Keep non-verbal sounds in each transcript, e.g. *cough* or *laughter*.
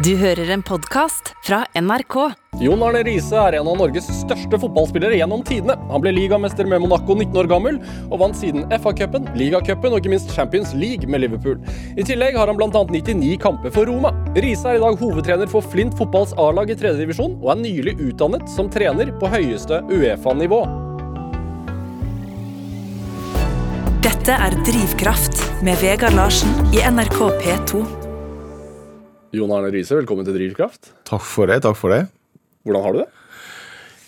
Du hører en podkast fra NRK. Jon Arne Riise er en av Norges største fotballspillere gjennom tidene. Han ble ligamester med Monaco 19 år gammel, og vant siden FA-cupen, ligacupen og ikke minst Champions League med Liverpool. I tillegg har han bl.a. 99 kamper for Roma. Riise er i dag hovedtrener for Flint fotballs A-lag i tredje divisjon, og er nylig utdannet som trener på høyeste Uefa-nivå. Dette er Drivkraft med Vegard Larsen i NRK P2. Jon Arne Riise, velkommen til Drivkraft. Takk for det. takk for det Hvordan har du det?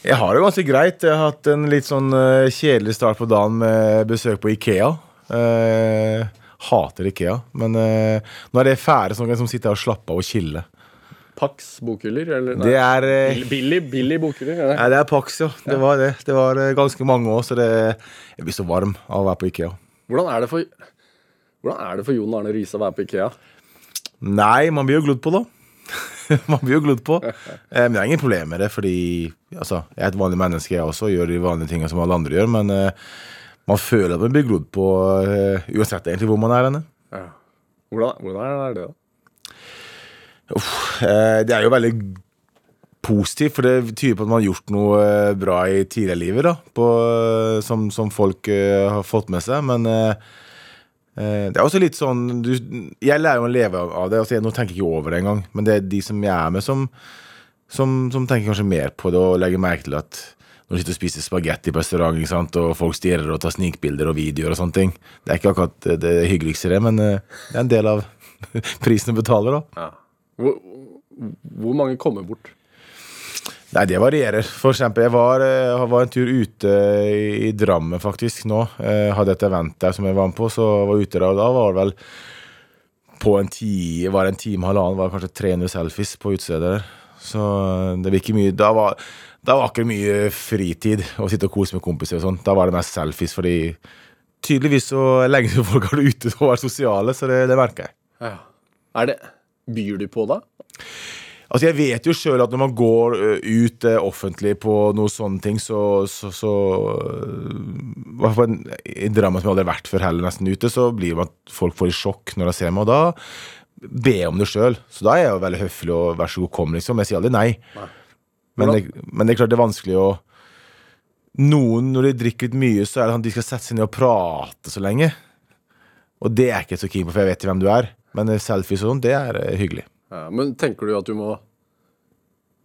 Jeg har det ganske greit. Jeg har hatt en litt sånn eh, kjedelig start på dagen med besøk på Ikea. Eh, hater Ikea. Men eh, nå er det fære som, som kan jeg liksom sitte her og slapper av og chiller. Pax bokhyller? Eller, nei. Det er eh, Bill- Billy, Billy bokhyller? Eller? Nei, det er Pax, ja. Det var det. Det var eh, ganske mange år, så det, jeg blir så varm av å være på Ikea. Hvordan er det for hvordan er det for Jon Arne Riise å være på Ikea? Nei, man blir jo glodd på, da. *laughs* man blir jo glodd på. Eh, men jeg har ingen problem med det, fordi altså, jeg er et vanlig menneske, jeg også, og gjør de vanlige tinga som alle andre gjør. Men eh, man føler at man blir glodd på eh, uansett egentlig hvor man er henne. Hvordan, hvordan er det, da? Eh, det er jo veldig positivt, for det tyder på at man har gjort noe bra i tidligere livet, da, på, som, som folk har fått med seg. Men eh, det er også litt sånn du, Jeg lærer jo å leve av det. Altså, jeg, nå tenker jeg ikke over det engang, men det er de som jeg er med, som, som, som tenker kanskje mer på det og legger merke til at når du sitter og spiser spagetti på restaurant, og folk stirrer og tar snikbilder og videoer og sånne ting. Det er ikke akkurat det, hyggeligste, det, men eh, det er en del av *laughs* prisen du betaler, da. Hvor, hvor mange kommer bort? Nei, det varierer. For eksempel, jeg var, eh, jeg var en tur ute i, Drammen faktisk nå. Jeg hadde et event der som jeg var med på, så jeg var ute der, og da var det vel på en, ti, var en time, halvannen, var det kanskje 300 selfies på utestedet der. Så det det ikke mye Da var, da var ikke mye fritid å sitte og kose med kompiser og sånn. Da var det mest selfies, fordi tydeligvis så lenge folk hadde ute og vært sosiale, så det, det merker jeg. Ja. Er det Byr du på da? Altså Jeg vet jo sjøl at når man går ut eh, offentlig på noen sånne ting, så, så, så på i en- I drama som jeg aldri har vært før heller, nesten ute, så blir man folk får i sjokk når de ser meg. Og da ber jeg om det sjøl. Så da er jeg jo veldig høflig og vær så god, kom, liksom. Jeg sier aldri nei. Men det, men det er klart det er vanskelig å Noen, når de drikker litt mye, så er det sånn at de skal sette seg ned og prate så lenge. Og det er jeg ikke så keen på, for jeg vet ikke hvem du er. Men eh, selfies og sånn, det er eh, hyggelig. Ja, men tenker du at du må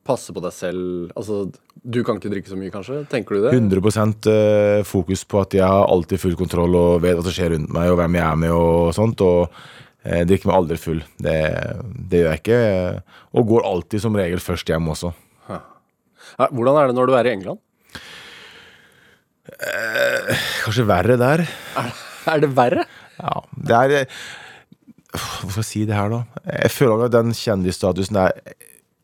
passe på deg selv? Altså, du kan ikke drikke så mye, kanskje? Tenker du det? 100 eh, fokus på at jeg har alltid full kontroll og vet hva som skjer rundt meg, og hvem jeg er med og sånt. Og jeg drikker meg aldri full. Det, det gjør jeg ikke. eh, Og går alltid som regel først hjem også. Ja, hvordan er det når du er i England? Kanskje verre der. Er det verre? Ja, det er Hva skal jeg si det her, da? Jeg føler at den kjendisstatusen er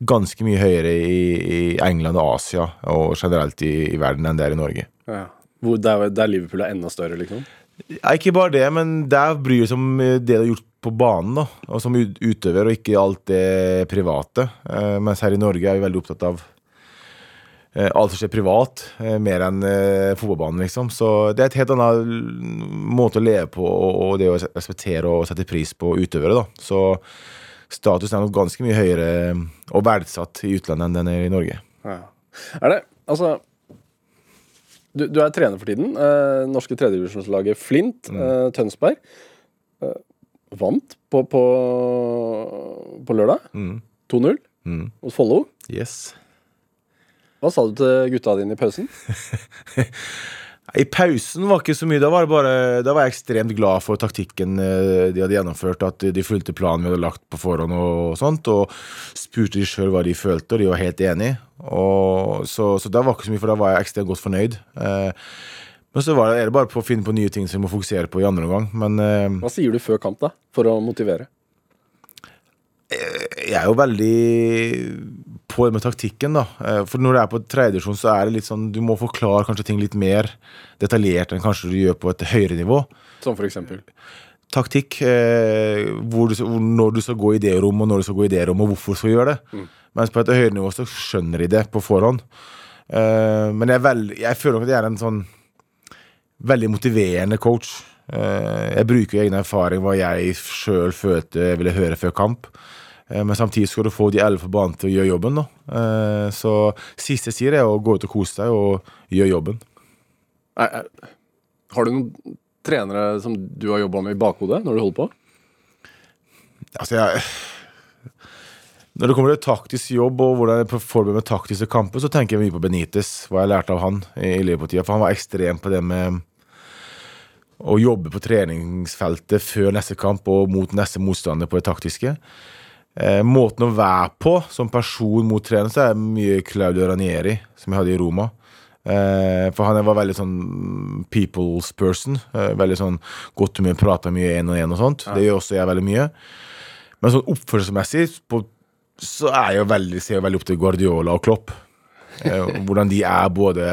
ganske mye høyere i, England og Asia og generelt i, i verden enn det er i Norge. Ja. Hvor der, der Liverpool er enda større, liksom? Ja, ikke bare det, men der bryr jeg seg om det du har gjort på banen, da. Og som utøver, og ikke alt det private. Eh, mens her i Norge er vi veldig opptatt av alt som skjer privat, eh, mer enn eh, fotballbanen, liksom. Så det er et helt annet måte å leve på, og, det å respektere og sette pris på utøvere, da. Så statusen er nok ganske mye høyere eh, og verdsatt i utlandet enn den er i Norge. Ja. Er det Altså du, du er trener for tiden. Eh, norske tredjedivisjonslaget Flint, eh, Tønsberg. Eh, vant på, på, på lørdag. 2-0 Mot Follo. Yes. Hva sa du til gutta dine i pausen? *laughs* I pausen var ikke så mye. Da var, det bare, da var jeg ekstremt glad for taktikken eh, de hadde gjennomført. At de fulgte planen vi hadde lagt på forhånd, og sånt Og spurte de sjøl hva de følte, og de var helt enige. Og, så, så da var ikke så mye, for da var jeg ekstremt godt fornøyd. Eh, men så var det, er det bare på å finne på nye ting som vi må fokusere på i andre omgang. Men eh, Hva sier du før kamp, da? For å motivere? jeg er jo veldig på det med taktikken, da. Eh, For når du er på tredjedivisjon, så er det litt sånn Du må forklare kanskje ting litt mer detaljert enn kanskje du gjør på et høyere nivå. Som for eksempel? taktikk. Eh, hvor du, når du skal gå i det rommet, og når du skal gå i det rommet, og hvorfor du skal gjøre det. Mens på et høyere nivå så skjønner de det på forhånd. Eh, men jeg, vel, jeg føler nok at jeg er en sånn veldig motiverende coach. Eh, jeg bruker egen erfaring, hva jeg sjøl følte jeg ville høre før kamp. Eh, Men samtidig skal du få de elleve på banen til å gjøre jobben. Da. Eh, Så siste jeg sier, er å gå ut og kose deg og gjøre jobben. Har du noen trenere som du har jobba med i bakhodet når du holder på? Altså, jeg Når det kommer til taktisk jobb og hvordan jeg forbereder meg taktiske kamper, så tenker jeg mye på Benitez, hva jeg lærte av han i i Liverpool-tida. For han var ekstrem på det med å jobbe på treningsfeltet før neste kamp og mot neste motstander på det taktiske. Eh, måten å være på som person mot trener, så er mye Claudio Ranieri, som jeg hadde i Roma. Eh, for han var veldig sånn people's person. Eh, veldig sånn godt humør, prata mye én og én og sånt. Det gjør også jeg veldig mye. Men sånn oppførselsmessig på, så er jeg jo veldig, ser jeg veldig opp til Guardiola og Klopp. Eh, hvordan de er både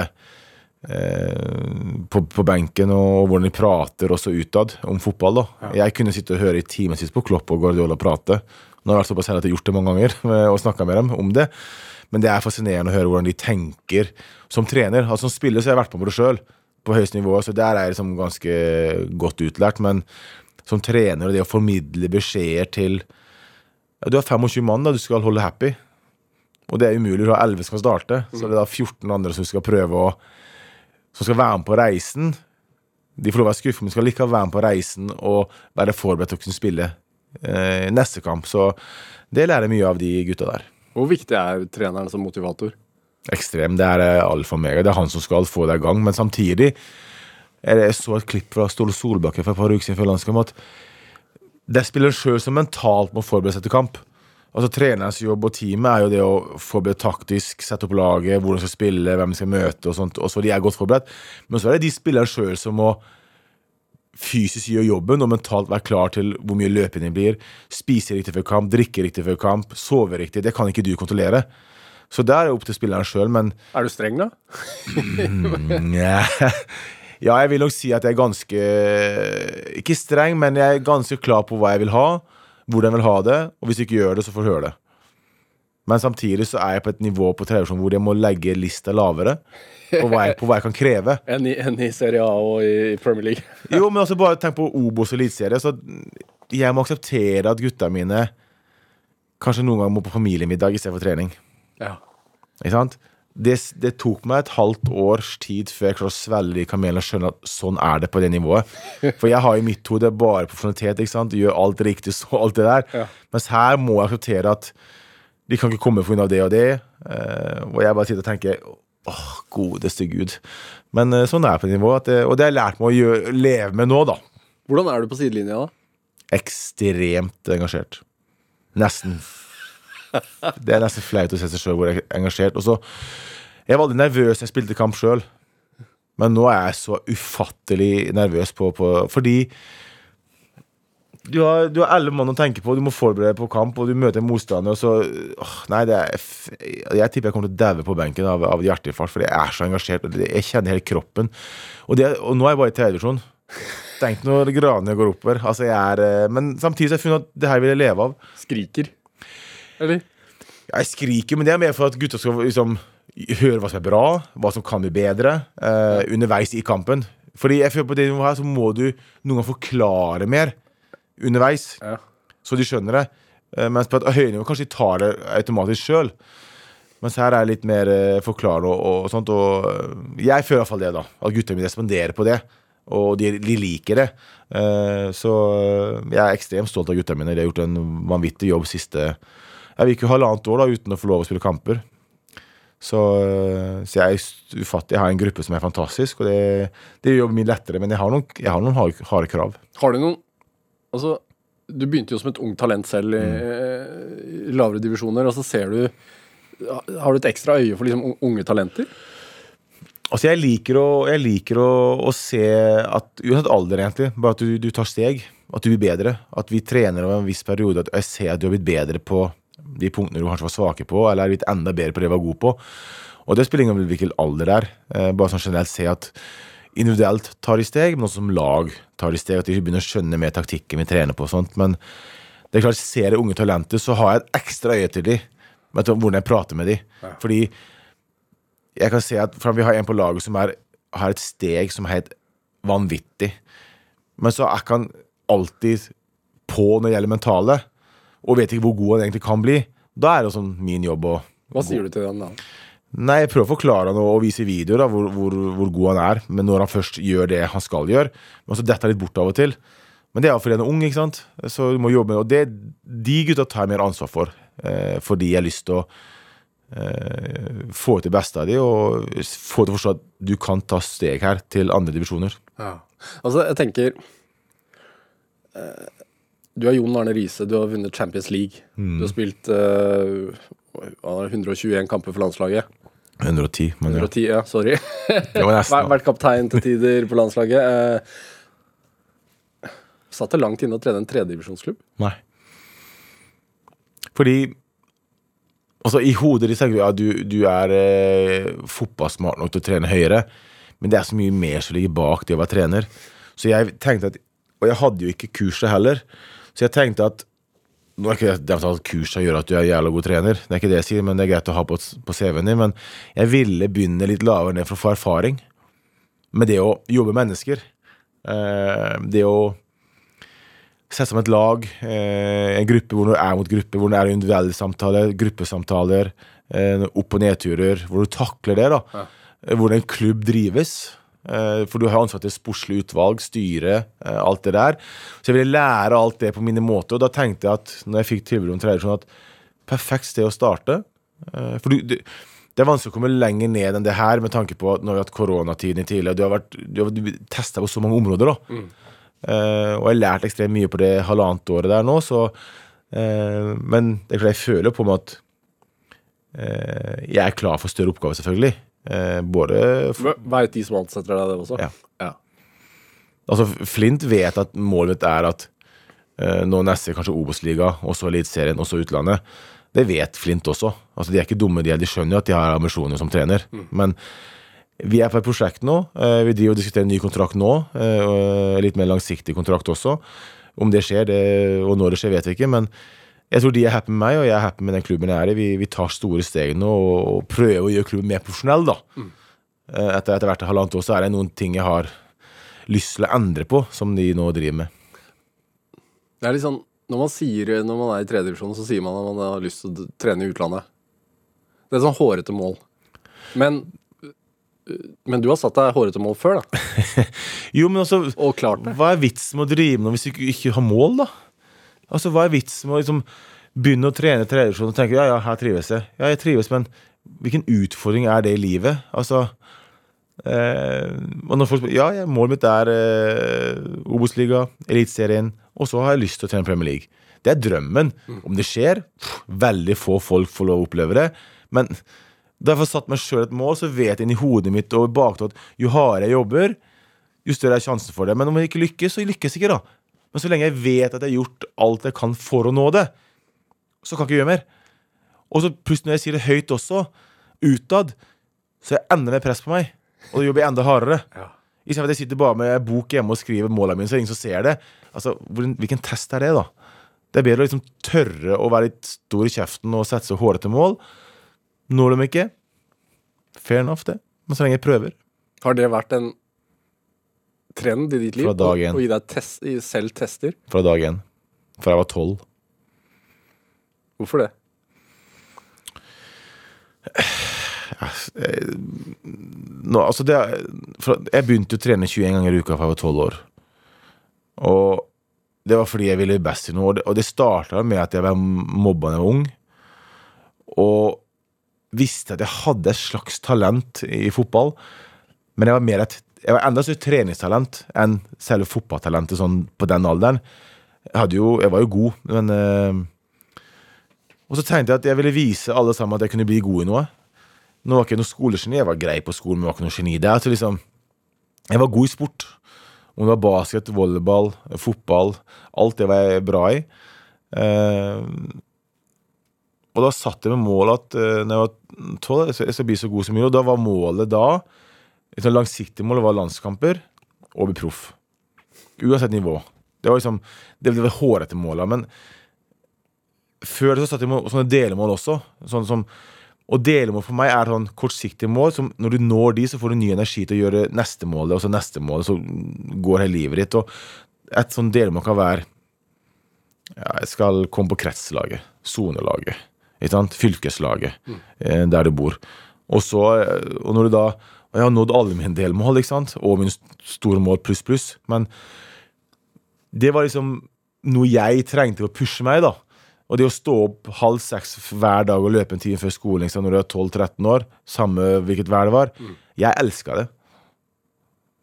eh, på, på benken og hvordan de prater også utad om fotball. da. Jeg kunne sitte og høre i timevis på Klopp og Guardiola prate. Nå har jeg vært såpass heldig at jeg har gjort det mange ganger *laughs* og snakka med dem om det. Men det er fascinerende å høre hvordan de tenker som trener. Altså Som spiller så har jeg vært på det sjøl, på høyeste nivå, så der er jeg liksom ganske godt utlært. Men som trener og det å formidle beskjeder til ja, Du har 25 mann da du skal holde happy. Og det er umulig. Du har 11 som skal starte, så det er da 14 andre som skal prøve å Som skal være med på reisen. De får lov å være skuffet, men skal likevel være med på reisen og være forberedt til å kunne spille neste kamp. Så det lærer jeg mye av de gutta der. Hvor viktig er treneren som motivator? Ekstrem. Det er eh, alfa og mega. Det er han som skal få deg i gang. Men samtidig det, Jeg så et klipp fra Ståle Solbakken for et par uker siden før landskamp at det er spilleren sjøl som mentalt må forberede seg til kamp. Altså Trenerens jobb og teamet er jo det å forberede taktisk, sette opp laget, hvordan de skal spille, hvem de skal møte og sånt. Og så de er godt forberedt. Men så er det de spillerne sjøl som må fysisk gjøre jobben og mentalt være klar til hvor mye løping det blir. Spise riktig før kamp, drikke riktig før kamp, sove riktig. Det kan ikke du kontrollere. Så der er det opp til spilleren sjøl, men Er du streng, da? Nja. Ja, jeg vil nok si at jeg er ganske Ikke streng, men jeg er ganske klar på hva jeg vil ha, hvordan jeg vil ha det, og hvis du ikke gjør det, så får du høre det. Men samtidig så er jeg på et nivå på televisjon hvor jeg må legge lista lavere på hva jeg, på hva jeg kan kreve. *laughs* Enn i, en i Serie A og i Premier League. *laughs* Jo, men altså bare tenk på Obos Eliteserie. Jeg må akseptere at gutta mine kanskje noen ganger må på familiemiddag istedenfor trening. Ja. Ikke sant? Det, det tok meg et halvt års tid før jeg klarte å svelge de kamelene og skjønne at sånn er det på det nivået. *laughs* For jeg har i mitt hode bare profesjonalitet. ikke sant? Gjør alt riktig, så alt det der. Ja. Mens her må jeg akseptere at de kan ikke komme pga. det og det. Eh, og jeg bare sitter og tenker åh, godeste gud. Men eh, sånn er det på nivå. det, og det har jeg lært meg å gjøre, leve med nå, da. Hvordan er du på sidelinja, da? Ekstremt engasjert. Nesten. Det er nesten flaut å se seg sjøl hvor jeg er engasjert. Og så Jeg var aldri nervøs jeg spilte kamp sjøl, men nå er jeg så ufattelig nervøs på, på Fordi du har, du har elleve mann å tenke på, du må forberede deg på kamp, og du møter motstander, og så åh, Nei, det er Jeg tipper jeg kommer til å daue på benken av, av hjerteinfarkt, fordi jeg er så engasjert. Og det, jeg kjenner hele kroppen. Og, det, og nå er jeg bare i tredjedivisjon. Tenk når gradene går oppover. Altså, jeg er eh, Men samtidig så har jeg funnet at det her vil jeg leve av. Skriker. Eller? Jeg skriker, men det er mer for at gutta skal liksom høre hva som er bra, hva som kan bli bedre, eh, underveis i kampen. Fordi jeg føler på det nivået her så må du noen ganger forklare mer underveis, Ja. så de skjønner det. Eh, mens på et høyere nivå kanskje de tar det automatisk sjøl. Mens her er det litt mer eh, forklare og, og sånt. Og eh, jeg føler iallfall det, da. At gutta mine responderer på det. Og de, de liker det. Så jeg er ekstremt stolt av gutta mine. De har gjort en vanvittig jobb siste Jeg vil ikke halvannet år da uten å få lov å spille kamper. Så, så jeg er ufattig. Jeg har en gruppe som er fantastisk, og det, det gjør jobben min lettere. Men jeg har noen, jeg har noen harde krav. Har du noen Altså, du begynte jo som et ungt talent selv i, i lavere divisjoner, og så ser du Har du et ekstra øye for liksom unge talenter? Altså Jeg liker å, jeg liker å, å se at Uansett alder, egentlig. Bare at du, du tar steg. At du blir bedre. At vi trener over en viss periode. At jeg ser at du har blitt bedre på de punktene du kanskje var svake på, eller er blitt enda bedre på det du var god på. Og det spiller ingen rolle hvilken alder det er. Eh, bare sånn generelt se at individuelt tar de steg, men også som lag tar de steg. At de begynner å skjønne mer taktikken vi trener på og sånt. Men det er klart, ser jeg unge talenter, så har jeg et ekstra øye til dem. Hvordan jeg prater med dem. Fordi jeg kan se at for vi har en på laget som er, har et steg som er helt vanvittig. Men så er ikke han alltid på når det gjelder mentale. og vet ikke hvor god han egentlig kan bli, da er det sånn min jobb å Hva sier du til den da? Nei, jeg prøver å forklare han og, og vise videoer da, hvor, hvor, hvor god han er. Men når han først gjør det han skal gjøre, men så detter han litt bort av og til. Men det er jo fordi han er ung, ikke sant? så du må jobbe med det. Og det, de gutta tar jeg mer ansvar for, eh, fordi jeg har lyst til å eh, få ut det beste av dem og få til å forstå at du kan ta steg her til andre divisjoner. Ja. Altså, jeg tenker eh, Du er Jon Arne Riise, du har vunnet Champions League. Du har spilt var det, 121 kamper for landslaget. 110, men ja. 110, ja, sorry. *laughs* Det. Vært kaptein til tider på landslaget. Eh, satt det langt inne å trene en tredjedivisjonsklubb? Nei. Fordi Altså, i hodet ditt tenker du ja, du, du er eh, fotballsmart nok til å trene høyere, men det er så mye mer som ligger bak det å være trener. Så jeg tenkte at Og jeg hadde jo ikke kurset heller, så jeg tenkte at nå er ikke det at kurset gjør at du er jævla god trener, det er ikke det jeg sier, men det er greit å ha på, på CV-en din. Men jeg ville begynne litt lavere ned for å få erfaring med det å jobbe med mennesker. Eh, det å sette sammen et lag, eh, en gruppe hvor du er mot gruppe, hvor du er individuelle samtaler, gruppesamtaler, eh, opp- og nedturer, hvor du takler det. da. Ja. Hvordan en klubb drives. Eh, for du har ansvar til sportslig utvalg, styre, eh, alt det der. Så jeg ville lære alt det på mine måter, og da tenkte jeg at når jeg fikk tilbud om tredje at perfekt sted å starte. Eh, For du, det er vanskelig å komme lenger ned enn det her, med tanke på at nå har vi hatt koronatiden tidligere. Du har, vært, du har testa på så mange områder, da. Eh, og jeg har lært ekstremt mye på det halvannet året der nå, så uh, Men det er klart jeg føler på meg at uh, jeg er klar for større oppgaver, selvfølgelig. Eh, både Veit de som ansetter deg det også? Ja. ja. Altså, Flint vet at målet mitt er at eh, nå neste kanskje Obos-liga, og så Eliteserien, og så utlandet. Det vet Flint også. Altså, De er ikke dumme, de, de skjønner jo at de har ambisjoner som trener. Men vi er på et prosjekt nå. eh, Vi driver og diskuterer en ny kontrakt nå. eh, Litt mer langsiktig kontrakt også. Om det skjer, det, og når det skjer, vet vi ikke. Men jeg tror de er happy med meg, og jeg er happy med den klubben jeg er i. Vi, vi tar store steg nå og, og prøver å gjøre klubben mer profesjonell. da. Mm. Etter, etter hvert halvannet år så er det noen ting jeg har lyst til å endre på, som de nå driver med. Det er litt sånn, Når man sier når man er i tredjedivisjon, så sier man at man har lyst til å trene i utlandet. Det er sånn hårete mål. Men, men du har satt deg hårete mål før, da. *laughs* Jo, men altså, Og klart det. hva er vitsen med å drive med hvis du ikke har mål, da? Altså, Hva er vitsen med å liksom begynne å trene tradisjonen og tenke ja, ja, her trives jeg. Ja, jeg trives, men hvilken utfordring er det i livet? Altså eh, og når folk spør Ja, ja, målet mitt er eh, Obos-liga, Eliteserien, og så har jeg lyst til å trene Premier League. Det er drømmen. Om det skjer pff, Veldig få folk får lov å oppleve det. Men derfor satt meg sjøl et mål, så vet jeg inni hodet mitt og bakhodet jo hardere jeg jobber, jo større er sjansen for det. Men om jeg ikke lykkes, så lykkes jeg ikke, da. Men så lenge jeg vet at jeg har gjort alt jeg kan for å nå det, så kan jeg ikke gjøre mer. Og så plutselig når jeg sier det høyt også, utad, så er det enda mer press på meg. Og da jobber jeg enda hardere. Ja. Istedenfor at jeg sitter bare med bok hjemme og skriver målene mine, så er det ingen som ser det. Altså, Hvilken test er det, da? Det er bedre å liksom tørre å være litt stor i kjeften og sette seg hårete mål. Når de ikke, fair enough, det. Men så lenge jeg prøver. Har det vært en trend i ditt liv? Fra dag én. Å gi deg test, selv tester? Fra dag én. Fra jeg var tolv. Hvorfor det? Nå, altså det, jeg begynte å trene 21 ganger i uka fra jeg var 12 år. Og det var fordi jeg ville best i noe. Og det, og det starta med at jeg var mobba da jeg var ung. Og visste at jeg hadde et slags talent i fotball. Men jeg var, mer et, jeg var enda større treningstalent enn selve fotballtalentet sånn på den alderen. Jeg, jo, jeg var jo god, men øh, Og så tenkte jeg at jeg ville vise alle sammen at jeg kunne bli god i noe. Nå var ikke noe skolegeni, jeg var grei på skolen, men jeg var ikke noe geni. Det er altså liksom Jeg var god i sport. Om det var basket, volleyball, fotball. Alt det var jeg bra i. Uh, og da satt jeg med mål at uh, når jeg var tolv, jeg skal bli så god som mulig. Og da var målet da Et sånn langsiktig mål var landskamper og bli proff. Uansett nivå. Det var liksom Det det var hårete måla, men før det så satte jeg mål, sånne delmål også. Sånn som og delmål for meg er sånn kortsiktige mål. Som når du når de, så får du ny energi til å gjøre neste målet, og så neste mål, så går hele livet ditt. Og et sånn delmål kan være ja, jeg skal komme på kretslaget, sonelaget, ikke sant? fylkeslaget, mm. der du bor. Og så, eh, og når du da og Jeg har nådd alle mine delmål, ikke sant? og mine store mål pluss, pluss. Men det var liksom noe jeg trengte å pushe meg, da. Og det å stå opp halv seks hver dag og løpe en time før skolen liksom, når du er 12-13 år, samme hvilket vær det var, jeg elska det.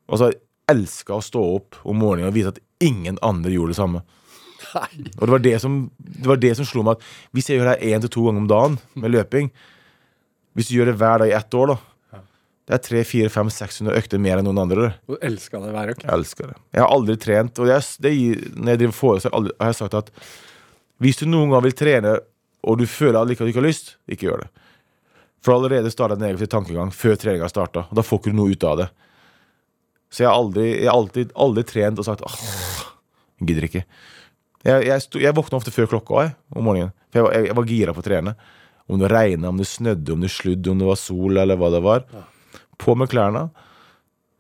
Altså, jeg elska å stå opp om morgenen og vite at ingen andre gjorde det samme. Nei. Og det var det som, det var det som slo meg at hvis jeg gjør det én til to ganger om dagen med løping Hvis du gjør det hver dag i ett år, da Det er 300-400-500-600 økter mer enn noen andre. Du elska det hver uke. Jeg elsker det. Jeg har aldri trent, og det, er- det når jeg driver foredrag, har jeg jeg sagt at hvis du noen gang vil trene, og du føler at du ikke har lyst, ikke gjør det. For allerede starta en negativ tankegang før treninga starta, da får ikke du noe ut av det. Så jeg har aldri, jeg har alltid, aldri trent og sagt åh, jeg gidder ikke. Jeg, jeg, sto, jeg våkna ofte før klokka jeg, om morgenen, for jeg, var- jeg, jeg gira på å trene. Om det regna, om det snødde, om det sludde, om det var sol, eller hva det var. På med klærne.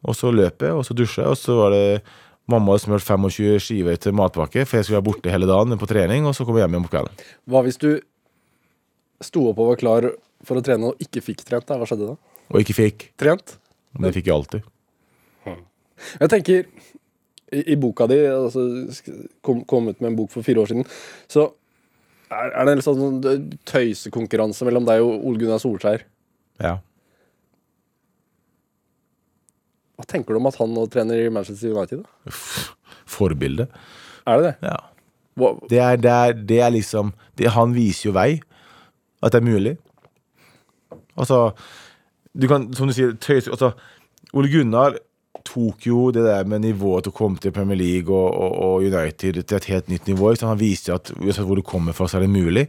Og så løp jeg, og så dusja jeg, og så var det Mamma hadde smurt 25 skiver til matpakke, for jeg skulle være borte hele dagen på trening, og så kom jeg hjem igjen på kvelden. Hva hvis du sto opp og var klar for å trene og ikke fikk trent? Da? Hva skjedde da? Og ikke fikk. Trent? Men det fikk jeg alltid. Jeg tenker i, i boka di, altså, kom, kom ut med en bok for fire år siden, så er, er det en sånn tøysekonkurranse mellom deg og Ole Gunnar Solskjær. Ja. Hva tenker du om at han nå trener i Manchester United? da? Forbilde. Er det det? Ja. Det er, det er, det er liksom det, Han viser jo vei. At det er mulig. Altså Du kan, som du sier, tøys altså, Ole Gunnar tok jo det der med nivået til å komme til Premier League og, og, og United til et helt nytt nivå. Så? Han viste jo at uansett hvor du kommer fra, så er det mulig.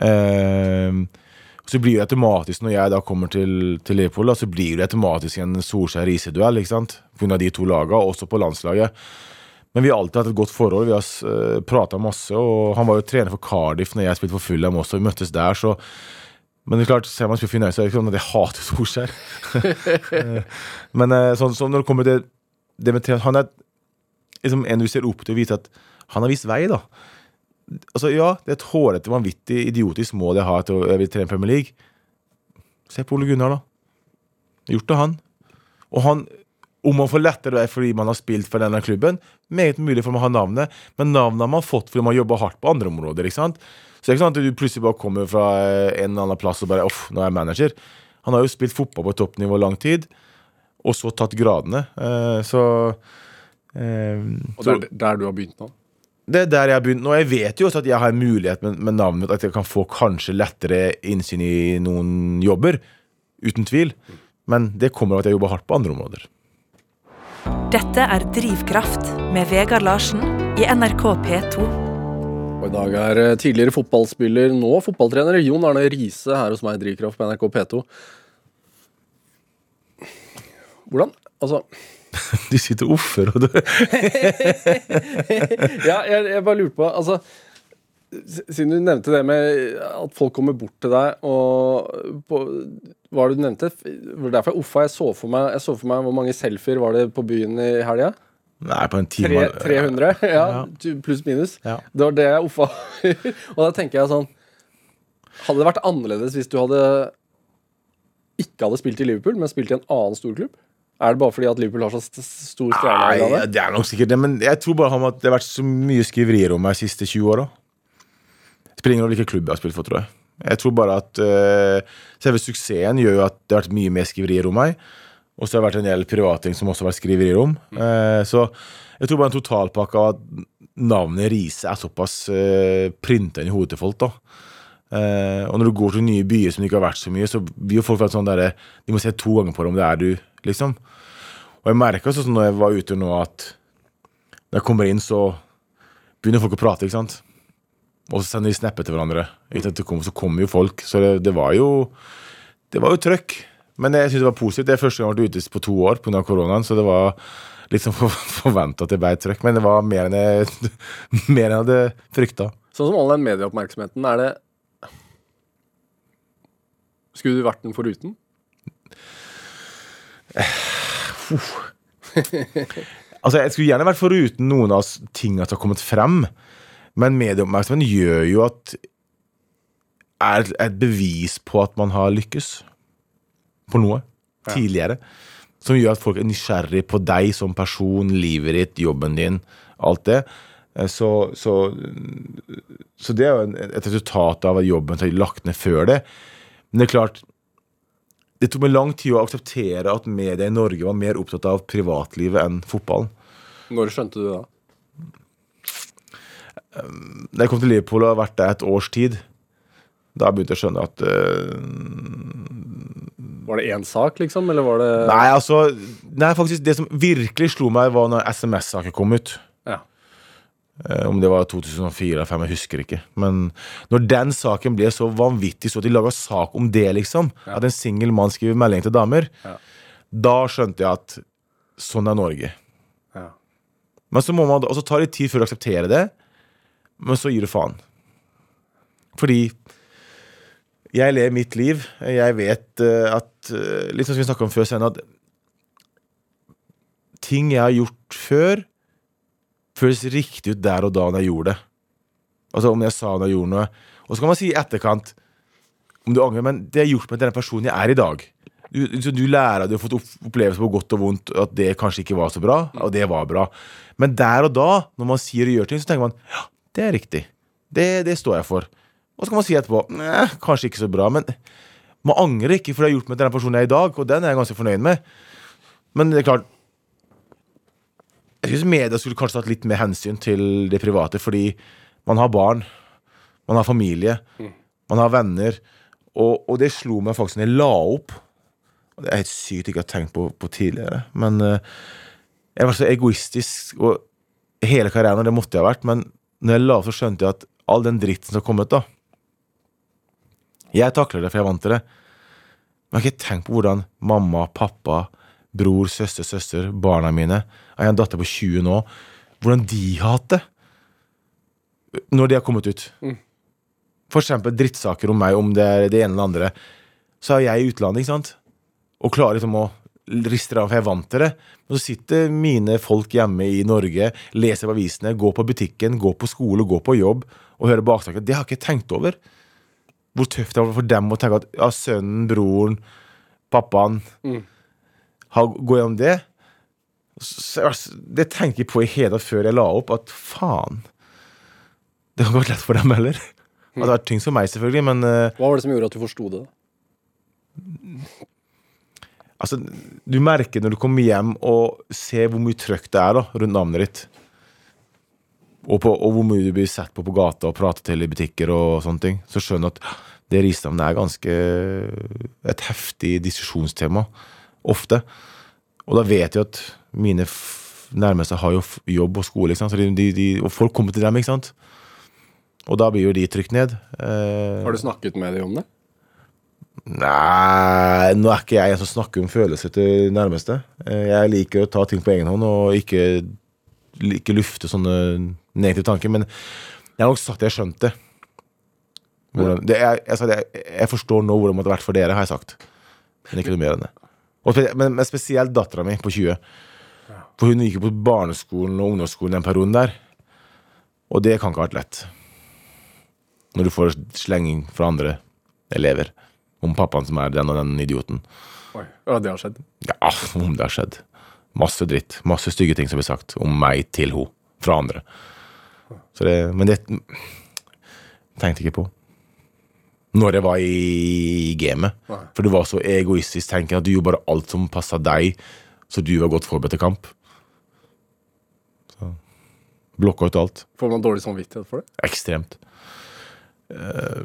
Eh, så blir det automatisk, når jeg da kommer til, til Liverpool, da, så blir det automatisk en Solskjær-Riise-duell. ikke sant? Pga. de to lagene, også på landslaget. Men vi har alltid hatt et godt forhold. Vi har uh, prata masse. Og han var jo trener for Cardiff når jeg spilte for Fulham også. Vi møttes der, så Men det er klart, ser man spiller United, så er det ikke sånn at jeg hater Solskjær. *laughs* Eh, Men eh, sånn, sånn når det kommer til det med trening Han er liksom en du ser opp til og vite at han har vist vei, da. Altså, ja, det er et hårete, vanvittig, idiotisk mål jeg har til å jeg trene Premier League. Se på Ole Gunnar, da. Gjort det, han. Og han om man får lettere vei fordi man har spilt for denne klubben, meget mulig for man har navnet, men navnet har man fått fordi man jobber hardt på andre områder. ikke sant? Så det er ikke sant at du plutselig bare kommer fra eh, en eller annen plass og bare Uff, nå er jeg manager. Han har jo spilt fotball på toppnivå lang tid, og så tatt gradene. Eh, så eh, og det er der du har begynt nå? Det er der jeg har begynt nå. Jeg vet jo også at jeg har en mulighet med, med navnet mitt, at jeg kan få kanskje lettere innsyn i noen jobber. Uten tvil. Men det kommer av at jeg jobber hardt på andre områder. Dette er Drivkraft med Vegard Larsen i NRK P2. Og I dag er eh, tidligere fotballspiller, nå fotballtrener, Jon Arne Riise her hos meg i Drivkraft på NRK P2. Hvordan Altså *laughs* Du sitter offer, og du *laughs* Ja, jeg, jeg bare lurte på Altså siden du nevnte det med at folk kommer bort til deg og på, Hva var det du nevnte? Det var derfor jeg offa. Jeg så for meg, jeg så for meg hvor mange selfier var det på byen i helga? Nei, på en time 300? *laughs* Ja, Ja. pluss minus. Ja. Det var det jeg offa. og da tenker jeg sånn Hadde det vært annerledes hvis du hadde ikke hadde spilt i Liverpool, men spilt i en annen storklubb? Er det bare fordi at Liverpool har så stor stjerne? Nei, det? er nok sikkert det, men jeg tror bare at det har vært så mye skriverier om meg de siste 20 åra. Spiller ingen rolle hvilken klubb jeg har spilt for, tror jeg. Jeg tror bare at uh, selve suksessen gjør jo at det har vært mye mer skriverier om meg. Og så har det vært en del privatting som også har vært skriverier om. Uh, så jeg tror bare en totalpakke av at navnet Riise er såpass uh, printa inn i hodet til folk, da. Uh, og når du går til nye byer som det ikke har vært så mye, så blir jo folk sånn derre De må se to ganger på det om det er du, liksom. Og jeg merka sånn når jeg var ute nå, at når jeg kommer inn, så begynner folk å prate, ikke sant. Og så sender de snapper til hverandre. Kommer- Så kommer jo folk. Så det, det var jo Det var jo trøkk. Men jeg synes det var positivt. Det er første gang jeg har vært ute på to år pga. koronaen, så det var litt sånn *laughs* forventa at det ble trøkk. Men det var mer enn jeg, *laughs* mer enn jeg hadde frykta. Sånn som all den medieoppmerksomheten, er det Skulle du vært den foruten? *laughs* Altså, Jeg skulle gjerne vært foruten noen av tingene som har kommet frem. Men medieoppmerksomheten gjør jo at Er et bevis på at man har lykkes på noe tidligere. Som gjør at folk er nysgjerrig på deg som person, livet ditt, jobben din, alt det. Eh, Så, så, så det er jo et resultat av at jobben er lagt ned før det. Men det er klart Det tok meg lang tid å akseptere at media i Norge var mer opptatt av privatlivet enn fotballen. Når skjønte du det? Da jeg kom til Liverpool og har vært der et års tid, da begynte jeg å skjønne at uh, Var det én sak, liksom? Eller var det Nei, altså Nei, faktisk, det som virkelig slo meg, var når SMS-saken kom ut. Ja. Eh, Om det var 2004 eller 2005, jeg husker ikke. Men når den saken ble så vanvittig så at de laga sak om det, liksom, at en singel mann skriver melding til damer, Ja. da skjønte jeg at sånn er Norge. Ja. Men så må man, og så tar det tid før du aksepterer det, men så gir du faen. Fordi jeg lever mitt liv. Jeg vet eh, at eh, Litt som vi snakka om før at ting jeg har gjort før, føles riktig ut der og da når jeg gjorde det. Altså om jeg sa når jeg gjorde noe. Og så kan man si i etterkant om du angrer, men det har gjort meg til den personen jeg er i dag. Du, så du lærer, du har fått opplevelser opplevelse på godt og vondt at det kanskje ikke var så bra, og det var bra. Men der og da, når man sier og gjør ting, så tenker man ja, det er riktig. Det, det står jeg for. Og så kan man si etterpå Nei, kanskje ikke så bra, men man angrer ikke, for det har gjort meg til den personen jeg er i dag, og den er jeg ganske fornøyd med. Men det er klart Jeg syns media skulle kanskje tatt litt mer hensyn til det private, fordi man har barn, man har familie, man har venner, og, og det slo meg faktisk når jeg la opp. Og det er helt sykt ikke å ha tenkt på, på tidligere, men uh, jeg var så egoistisk og hele karrieren, og det måtte jeg ha vært, men når jeg la opp, så skjønte jeg at all den dritten som kom ut, da Jeg takler det, for jeg er vant til det. Men jeg har ikke tenkt på hvordan mamma, pappa, bror, søster, søster, barna mine Jeg har en datter på 20 nå. Hvordan de har hatt det når de har kommet ut. For eksempel drittsaker om meg, om det er det ene eller andre. Så er jeg i utlandet, ikke sant? Og klarer liksom å riste det av, for jeg er vant til det. Men så sitter mine folk hjemme i Norge, leser på avisene, går på butikken, går på skole, går på jobb og hører baksaker. Det har jeg ikke tenkt over. Hvor tøft det var for dem å tenke at ja, sønnen, broren, pappaen har, går gjennom det. Så, altså, det tenker jeg på i hele før jeg la opp, at faen Det har vært lett for dem heller. Det hadde vært tyngst for meg, selvfølgelig, men eh, Hva var det som gjorde at du forsto det? altså, du merker når du kommer hjem og ser hvor mye trøkk det er da, rundt navnet ditt. Og, på, og hvor mye du blir sett på på gata og pratet til i butikker og sånne ting. Så skjønner du at det risnavnet er ganske et heftig diskusjonstema. Ofte. Og da vet jeg at mine nærmeste har jo jobb og skole, ikke sant? Så de, de, de, og folk kommer til dem, ikke sant. Og da blir jo de trykt ned. Eh, Har du snakket med dem om det? Nei, nå er ikke jeg en som snakker om følelser til nærmeste. Eh, Jeg liker å ta ting på egen hånd og ikke, ikke lufte sånne negative tanker. Men jeg har nok sagt at jeg skjønte. Hvordan, det, jeg, jeg, jeg, jeg forstår nå hvordan det måtte vært for dere, har jeg sagt. Men ikke noe mer enn det. Og, spe- men, men spesielt dattera mi på 20. For hun gikk jo på barneskolen og ungdomsskolen den perioden der. Og det kan ikke ha vært lett. Når du får slenging fra andre elever om pappaen som er den og den idioten. Oi. Ja, det har skjedd. Ja, om det har skjedd. Masse dritt. Masse stygge ting som blir sagt om meg til henne fra andre. Så det, men det tenkte jeg ikke på. Når jeg var i gamet. For du var så egoistisk tenkende at du gjorde bare alt som passa deg, så du var godt forberedt til kamp. Så Blokka ut alt. Får man dårlig samvittighet for det? Ekstremt. Eh,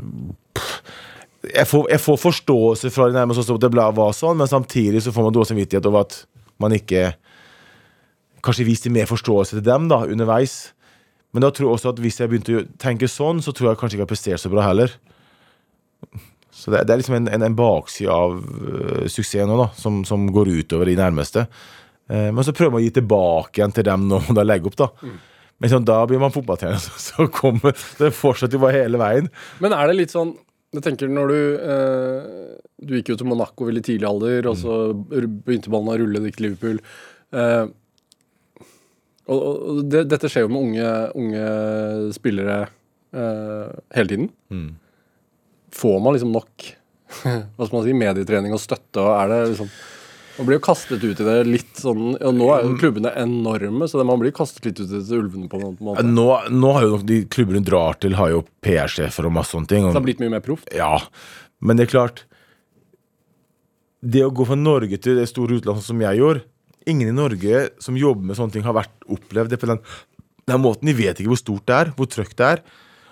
jeg, får, jeg får forståelse fra det nærmest også at det var sånn, men samtidig så får man dårlig samvittighet over at man ikke Kanskje viste mer forståelse til dem da, underveis. Men da tror jeg også at hvis jeg begynte å tenke sånn, så tror jeg kanskje ikke jeg har prestert så bra heller. Så det, det er liksom en, en, en bakside av uh, suksessen nå, da, som, som går utover de nærmeste. Uh, men så prøver man å gi tilbake igjen til dem når man *laughs* da legger opp, da. Men sånn, da blir man fotballtrener, *laughs* så, så kommer Det fortsetter jo bare hele veien. Men er det litt sånn Jeg tenker når du eh, Du gikk jo til Monaco veldig tidlig alder, og så begynte ballen å rulle, det gikk til Liverpool. Eh, og og det, dette skjer jo med unge, unge spillere eh, hele tiden. Mm. Får man liksom nok *laughs* hva skal man si, medietrening og støtte? og er det liksom Man blir jo kastet ut i det litt sånn og Nå er jo klubbene enorme, så man blir kastet litt ut i det ulvene på en måte. Nå, nå har jo de klubbene drar til, har jo PR-sjefer og masse sånne ting. Så det har blitt mye mer proft. ja, men det er klart Det å gå fra Norge til det store utlandet som jeg gjorde Ingen i Norge som jobber med sånne ting, har vært opplevd det på den, den måten. De vet ikke hvor stort det er, hvor trøkt det er.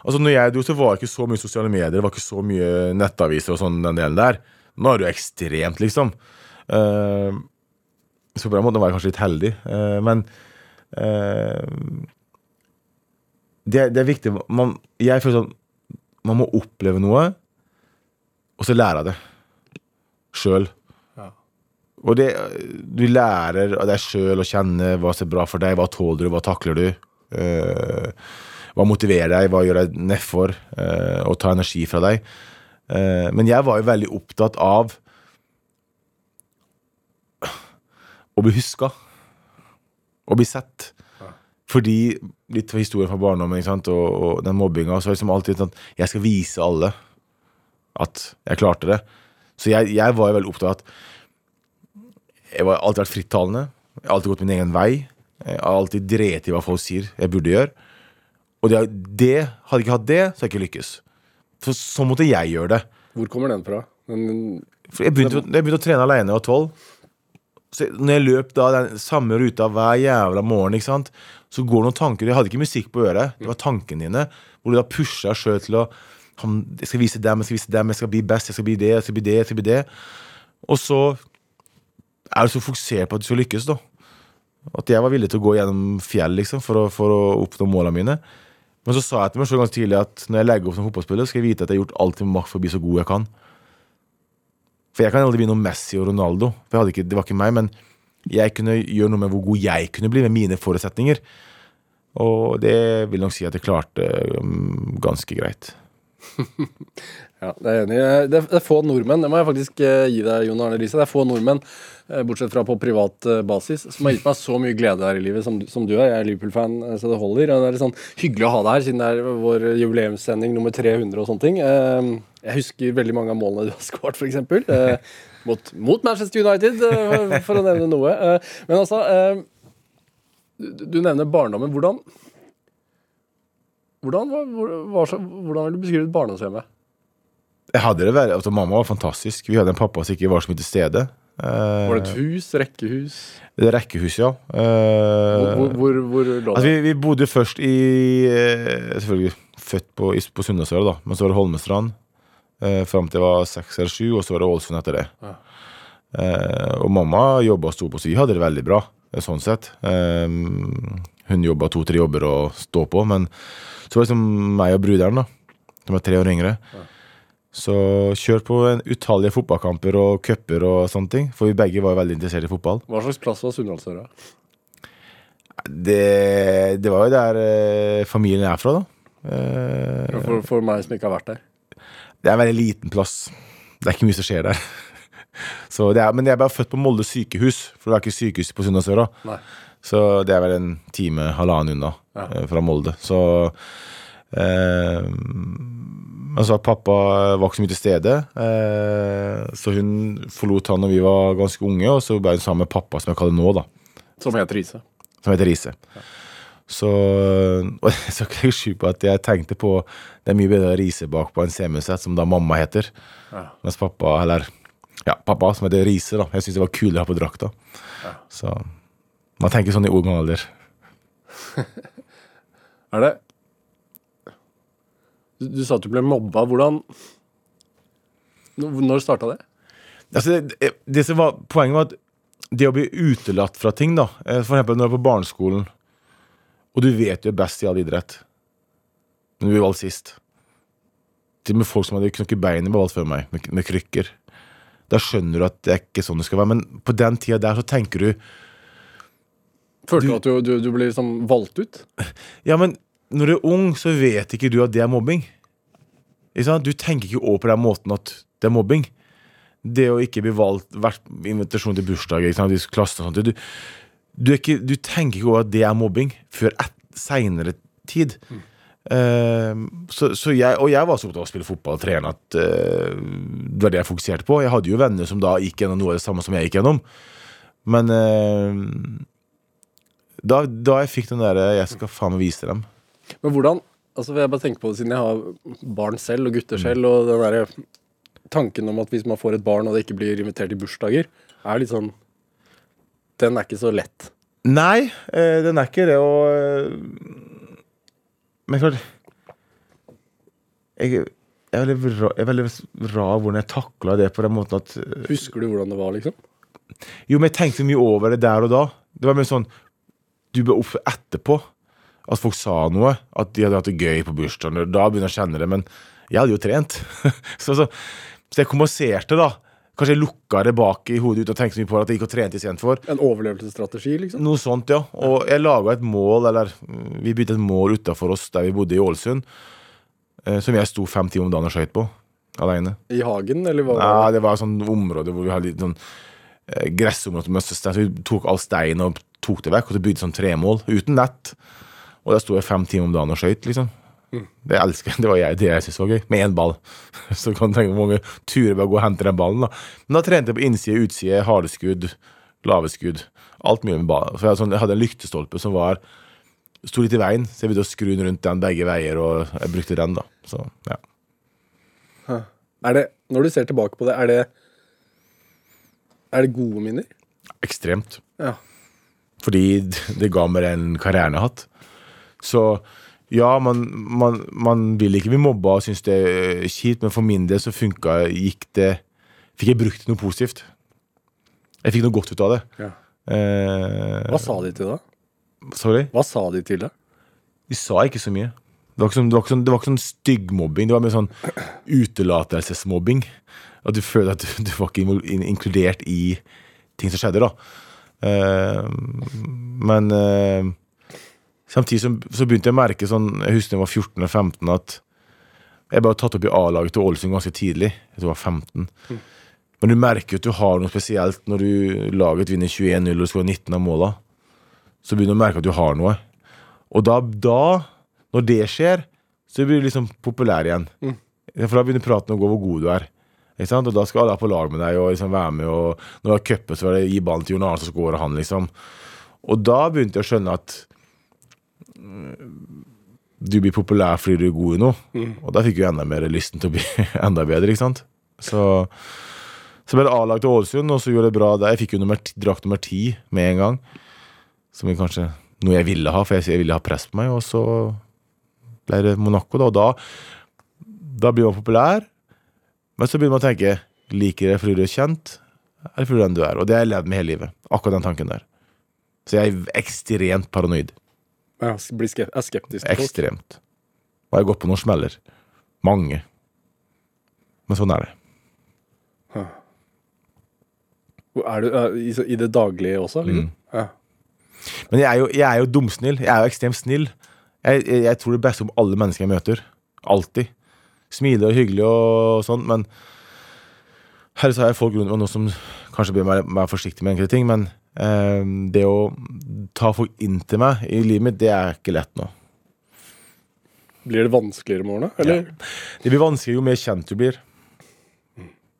Altså når jeg dro, så var det ikke så mye sosiale medier, det var ikke så mye nettaviser og sånn den delen der. Nå er det jo ekstremt, liksom. Uh, så på den måten var jeg kanskje litt heldig. uh, men uh, det, det er viktig man, Jeg føler sånn Man må oppleve noe, og så lære av det. Sjøl. Og det, du lærer av deg sjøl å kjenne hva som er bra for deg, hva tåler du, hva takler du. Eh, hva motiverer deg, hva gjør deg nedfor, Eh, og tar energi fra deg. Eh, men jeg var jo veldig opptatt av å bli huska. Å bli sett. Fordi, litt av historien fra barndommen? Og, og den mobbinga, så er det liksom alltid sånn Jeg skal vise alle at jeg klarte det. Så jeg, jeg var jo veldig opptatt av at jeg har alltid vært frittalende. Jeg har alltid gått min egen vei. Jeg har alltid drept i hva folk sier jeg burde gjøre. Og det, det, hadde jeg ikke hatt det, så hadde jeg ikke lykkes. For så måtte jeg gjøre det. Hvor kommer den fra? Den, For jeg begynte, jeg begynte å trene alene og tolv. Så når jeg løp da den samme ruta hver jævla morgen, ikke sant? så går det noen tanker Jeg hadde ikke musikk på øret, det var tankene dine. Hvor du da pusha sjøl til å Jeg skal vise dem, jeg skal vise dem, jeg skal bli best, jeg skal bli det, jeg skal bli det, jeg skal bli det. Og så er du så fokusert på at du skal lykkes, da. At jeg var villig til å gå gjennom fjell liksom, for, å, for å oppnå målene mine. Men så sa jeg til meg selv ganske tidlig at når jeg legger opp som fotballspiller, skal jeg vite at jeg har gjort alt i min makt for å bli så god jeg kan. For jeg kan aldri bli noe Messi og Ronaldo. For ikke, det var ikke meg, men jeg kunne gjøre noe med hvor god jeg kunne bli med mine forutsetninger. Og det vil nok si at jeg klarte um, ganske greit. *laughs* Ja, det er enig. Det er, få nordmenn, det må jeg faktisk eh, gi deg, Jon Arne Riise. Det er få nordmenn, eh, bortsett fra på privat eh, basis, som har gitt meg så mye glede her i livet som, som du er. Jeg er Liverpool-fan, så det holder. Det er litt sånn hyggelig å ha deg her, siden det er vår jubileumssending nummer 300 og sånne ting. Jeg husker veldig mange av målene du har *laughs* skåret, f.eks. Mot, mot Manchester United, for å nevne noe. Men altså du nevner barndommen. Hvordan hvordan, hvordan vil du beskrive barndomshjemmet? Jeg hadde det vært, altså Mamma var fantastisk. Vi hadde en pappa som ikke var så mye til stede. Uh, Var det et hus? Rekkehus? det rekkehus, ja. Hvor, Eh, hvor, hvor, hvor lå Altså, vi, vi bodde først i eh, Selvfølgelig født på, på Sunndalsøra, da. Men så var det Holmestrand uh, fram til jeg var seks eller sju, og så var det Ålesund etter det. Uh. Eh, og mamma jobba og sto på, så vi hadde det veldig bra, eh, sånn sett. Eh, hun jobba to-tre jobber å stå på, men så var det liksom meg og bruderen, da, som er tre år yngre. Så kjør på en utallige fotballkamper og cuper og sånne ting, for vi begge var veldig interessert i fotball. Hva slags plass var Sunndalsøra? Det, det var jo der eh, familien er fra, da. Eh, For, for meg som ikke har vært der. det er en veldig liten plass. Det er ikke mye som skjer der. *laughs* Så det er, men jeg ble født på Molde sykehus, for det er ikke sykehus på Sunndalsøra. Så det er vel en time, halvannen unna Ja. eh, fra Molde. Så eh, Altså, pappa var ikke så mye til stede, eh, så hun forlot han når vi var ganske unge, og så ble hun sammen med pappa, som jeg kaller nå, da. Som heter Riise. som heter Riise. Så *laughs* Og jeg skal ikke legge på at jeg tenkte på Det er mye bedre å rise bakpå bak på en Semuset, som da mamma heter. Ja. Mens pappa, eller Ja, pappa som heter Riise, da. Jeg syns det var kulere å ha på drakta. Så man tenker sånn i ung alder. *laughs* Er det du, du sa at du ble mobba. Hvordan Når starta det? Altså, det, det som var Poenget var at det å bli utelatt fra ting, da eh, For eksempel når du er på barneskolen, og du vet du er best i all idrett, men du blir valgt sist Til og med folk som hadde knokket beinet, ble valgt før meg, med, med krykker. Da skjønner du at det er ikke sånn det skal være. Men på den tida der så tenker du Følte Du- du at du, du, du ble liksom valgt ut? *laughs* Ja, men når du er ung, så vet ikke du at det er mobbing. Du tenker ikke over på den måten at det er mobbing. Det å ikke bli valgt, vært invitasjon til bursdag, ikke klassen og sånt. Du, du, ikke, du tenker ikke over at det er mobbing før seinere tid. Eh, så, så jeg, og jeg var så opptatt av å spille fotball og trene at uh, det var det jeg fokuserte på. Jeg hadde jo venner som da gikk gjennom noe av det samme som jeg gikk gjennom. Men eh, da, da jeg fikk den derre 'jeg skal faen meg vise dem'. Men hvordan altså Jeg bare tenker på det siden jeg har barn selv, og gutter selv, og den derre tanken om at hvis man får et barn og det ikke blir invitert i bursdager, er litt sånn Den er ikke så lett. Nei, eh, den er ikke det, og eh, Men klart Jeg, jeg, er veldig ra, jeg er veldig rar hvordan jeg takla det på den måten at eh, Husker du hvordan det var, liksom? Jo, men jeg tenkte mye over det der og da. Det var mye sånn Du ble opp etterpå. At folk sa noe. At de hadde hatt det gøy på bursdagen. Da begynner jeg å kjenne det. Men jeg hadde jo trent. *laughs* så, så, så jeg kompenserte, da. Kanskje jeg lukka det bak i hodet uten å tenke så mye på at jeg gikk og trente istedenfor. En overlevelsesstrategi, liksom? Noe sånt, ja. Og jeg laga et mål, eller vi begynte et mål utafor oss der vi bodde i Ålesund, eh, som jeg sto fem timer om dagen og skøyt på. Aleine. I hagen, eller hva? Nei, det var et sånt område hvor vi hadde litt sånn eh, gressområde med stein, så vi tok all stein og tok det vekk, og så bygde sånn tremål uten nett. Og der sto jeg fem timer om dagen og skøyt, liksom. Det elsker. Det var jeg, det jeg syntes var gøy. Med én ball. *laughs* Så kan du tenke hvor mange turer ved å gå og hente den ballen. da. Men da trente jeg på innside, utside, harde skudd, lave skudd. Alt mye med ball. For jeg, sånn, jeg hadde en lyktestolpe som var sto litt i veien, så jeg begynte å skru den rundt den begge veier, og jeg brukte den, da. Så, ja. Er det, når du ser tilbake på det, er det Er det gode minner? Ekstremt. Ja. Fordi det ga meg den karrieren jeg har hatt. Så ja, man, man, man vil ikke bli mobba og synes det er kjipt, men for min del så funka gikk det Fikk jeg brukt noe positivt. Jeg fikk noe godt ut av det. ja. Eh, Hva sa de til deg? sorry? Hva sa de til deg? De sa ikke så mye. Det var ikke sånn, det var ikke sånn, det var ikke sånn stygg mobbing. Det var mer sånn utelatelsesmobbing. At du føler at du, du var ikke inkludert i ting som skjedde, da. Uh, men uh, samtidig så, så begynte jeg å merke sånn Jeg husker da jeg var 14 eller 15, at jeg ble tatt opp i A-laget til Ålesund ganske tidlig. Jeg tror jeg var 15. Men du merker at du har noe spesielt når du laget vinner 21-0 og skårer 19 av måla. Så begynner du å merke at du har noe. Og da, da når det skjer, så blir du liksom populær igjen. For da begynner praten å gå hvor god du er. Og da skal alle ha på lag med deg og liksom være med. Og når det var cupen, så var det gi ballen til Jon Arne, så skårer han, liksom. Og da begynte jeg å skjønne at mm, du blir populær fordi du er god i noe. Og da fikk jeg enda mer lysten til å bli *laughs* enda bedre, ikke sant. Så, så ble det A-lag til Ålesund, og så gjorde det bra der. Jeg fikk jo nummer, drakt nummer ti med en gang. Som kanskje noe jeg ville ha, for jeg, jeg ville ha press på meg. Og så ble det Monaco, da. Og da, da blir man populær. Men så begynner man å tenke Liker jeg fordi du er kjent, eller fordi du den du er? Og det har jeg levd med hele livet. Akkurat den tanken der. Så jeg er ekstremt paranoid. Jeg blir skeptisk. Ekstremt. Og jeg har gått på noen smeller. Mange. Men sånn er det. Er du er, i, i det daglige også, liksom? Mm. Ja. Men jeg er jo, jeg er jo dumsnill. Jeg er jo ekstremt snill. Jeg, jeg, jeg tror det beste om alle mennesker jeg møter. Alltid. Smiler og hyggelig og sånn, men Her så har jeg folk rundt meg nå som kanskje være, være forsiktig med enkelte ting, men eh, det å ta folk inn til meg i livet mitt, det er ikke lett nå. Blir det vanskeligere med årene? Eller? Det blir vanskeligere jo mer kjent du blir.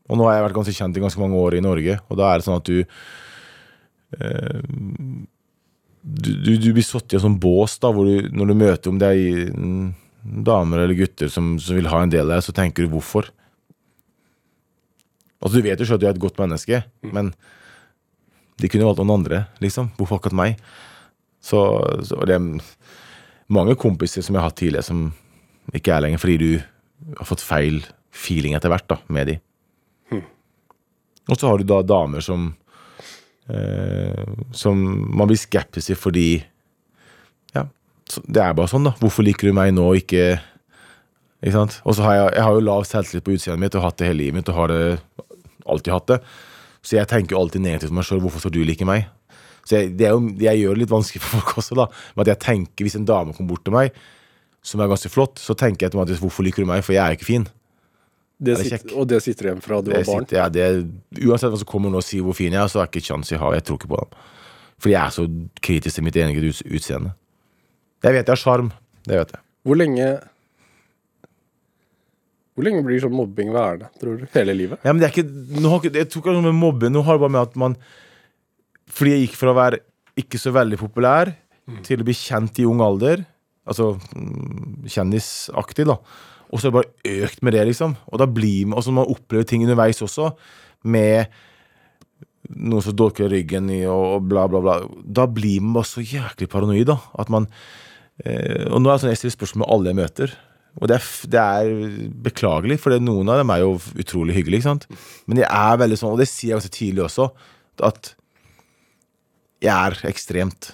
Og nå har jeg vært ganske kjent i ganske mange år i Norge, og da er det sånn at du eh, du, du, du blir satt i en sånn bås da, du, når du møter om det er damer eller gutter som, som vil ha en del av deg, så tenker du hvorfor. Altså Du vet jo selv at du er et godt menneske, men de kunne valgt noen andre, liksom. Hvorfor akkurat meg? Så, så det er mange kompiser som jeg har hatt tidligere, som ikke er lenger, fordi du har fått feil feeling etter hvert da, med de. Og så har du da damer som eh, Som man blir skeptisk til fordi det er bare sånn, da. Hvorfor liker du meg nå, ikke Ikke sant? Og så har jeg, jeg har jo lav selvtillit på utseendet mitt og hatt det hele livet mitt og har det alltid hatt det. Så jeg tenker jo alltid negativt om meg sjøl. Hvorfor skal du like meg? Så jeg, det er jo, jeg gjør det litt vanskelig *laughs* for folk også, da. Med at jeg tenker, Hvis en dame kommer bort til meg, som er ganske flott, så tenker jeg automatisk hvorfor liker du meg? For jeg er ikke fin. Det Er sitter, og det sitter igjen fra du Det var barn? sitter, ja, det, uansett hva som kommer nå og sier hvor fin jeg er, så er det ikke kjangs jeg har. Jeg tror ikke på dem. Fordi jeg er så kritisk til mitt eget uts- utseende. Jeg vet jeg har sjarm. Det vet jeg. Hvor lenge Hvor lenge blir sånn mobbing værende, tror du? Hele livet? Ja, men det er ikke, nå har ikke Jeg tror ikke er med mobbing. Nå har det bare med at man Fordi jeg gikk fra å være ikke så veldig populær til å bli kjent i ung alder. Altså mm, kjendisaktig, da. Og så har det bare økt med det, liksom. Og da blir man, og så må man oppleve ting underveis også, med noen som dolker ryggen i og bla, bla, bla. Da blir man bare så jæklig paranoid, da. At man Og nå er det sånn jeg stiller spørsmål med alle jeg møter. Og det er, det er beklagelig, for noen av dem er jo utrolig hyggelige. ikke sant? Men jeg er veldig sånn, og det sier jeg ganske tidlig også, at jeg er ekstremt.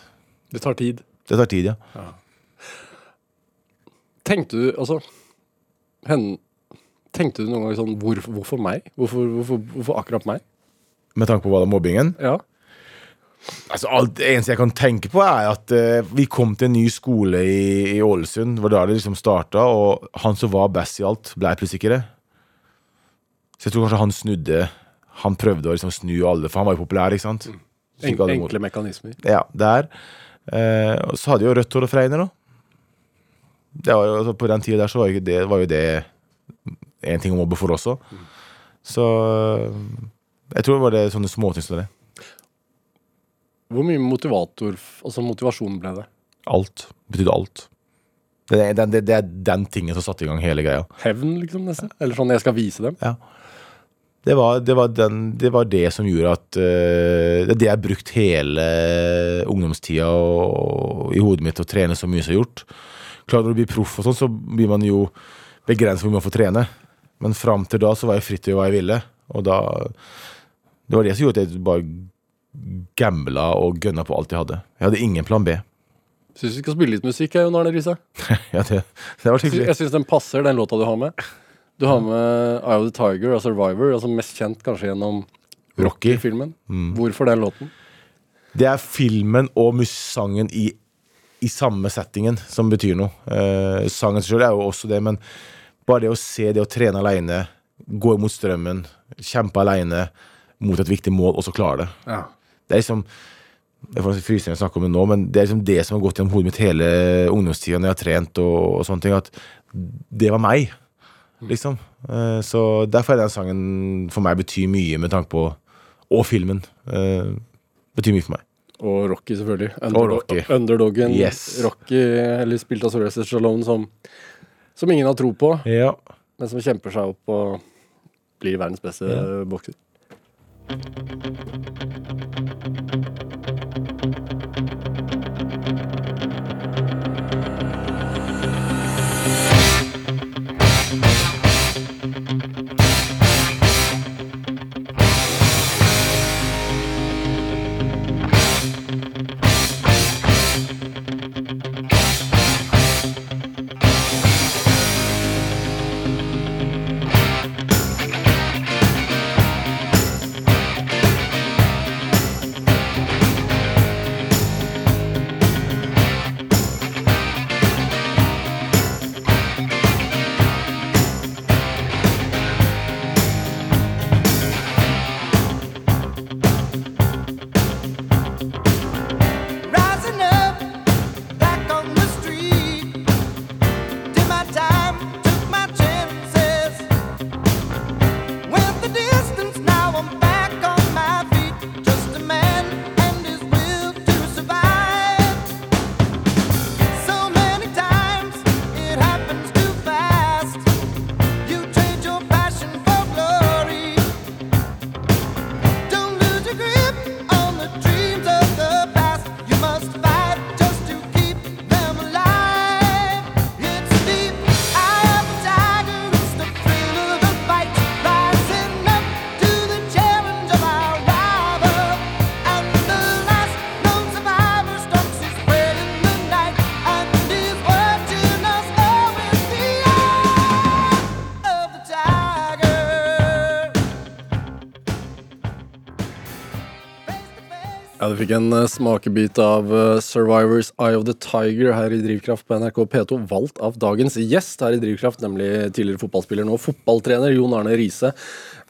Det tar tid. Det tar tid, ja. Tenkte du Altså hen, Tenkte du noen gang sånn hvor, Hvorfor meg? Hvorfor, hvorfor, hvorfor akkurat meg? Med tanke på hva det er mobbingen. Ja. Altså, alt, eneste jeg kan tenke på, er at uh, vi kom til en ny skole i, i Ålesund. Det var da det liksom starta, og han som var best i alt, ble plutselig ikke det. Så jeg tror kanskje han snudde Han prøvde å liksom snu alle, for han var jo populær, ikke sant? Alle mot- enkle mekanismer. Ja, der. Uh, og så hadde jo rødt hår og fregner, da. Det var jo, altså, på den tida der så var jo det, var jo det en ting å mobbe for også. Så jeg tror det var det sånne småting som det. Hvor mye motivator, altså motivasjon ble det? Alt. Betydde alt. Det er, det, det er den tingen som satte i gang hele greia. Hevn, liksom? nesten? Eller sånn jeg skal vise dem? Det var det, var den, det, var det som gjorde at uh, Det det jeg brukt hele ungdomstida og, i hodet mitt å trene så mye som jeg har gjort. Klart Når du blir proff, og sånn, så blir man jo begrenset hvor mye man får trene. Men fram til da så var jeg fritt til hva jeg ville. Og da Det var det som gjorde at jeg bare gambla og gønna på alt jeg hadde. Jeg hadde ingen plan B. Syns vi skal spille litt musikk, jeg, Jon Arne Riise. *laughs* Ja, det, det var skikkelig. Jeg syns den passer, den låta du har med. Du har med Eye of the Tiger og Survivor, altså mest kjent kanskje gjennom Rocky. Rocky-filmen. Hvorfor den låten? Det er filmen og sangen i, i samme settingen som betyr noe. Eh, sangen selv er jo også det, men bare det å se det å trene alene, gå imot strømmen, kjempe alene mot et viktig mål, og så klare det. Ja. Det er liksom Jeg får frysninger å snakke om det nå, men det er liksom det som har gått gjennom hodet mitt hele ungdomstida når jeg har trent og, og sånne ting, at det var meg, liksom. Eh, så derfor er den sangen for meg betyr mye med tanke på Og filmen. eh, betyr mye for meg. Og Rocky, selvfølgelig. Og Rocky. Underdoggen Yes. Rocky, eller spilt av Sylvester Stallone, som, som ingen har tro på, Ja. men som kjemper seg opp og blir verdens beste Ja. bokser. Ja, Du fikk en eh, smakebit av eh, Survivors Eye of the Tiger her i Drivkraft på NRK P2, valgt av dagens gjest her i Drivkraft, nemlig tidligere fotballspiller, nå fotballtrener Jon Arne Riise.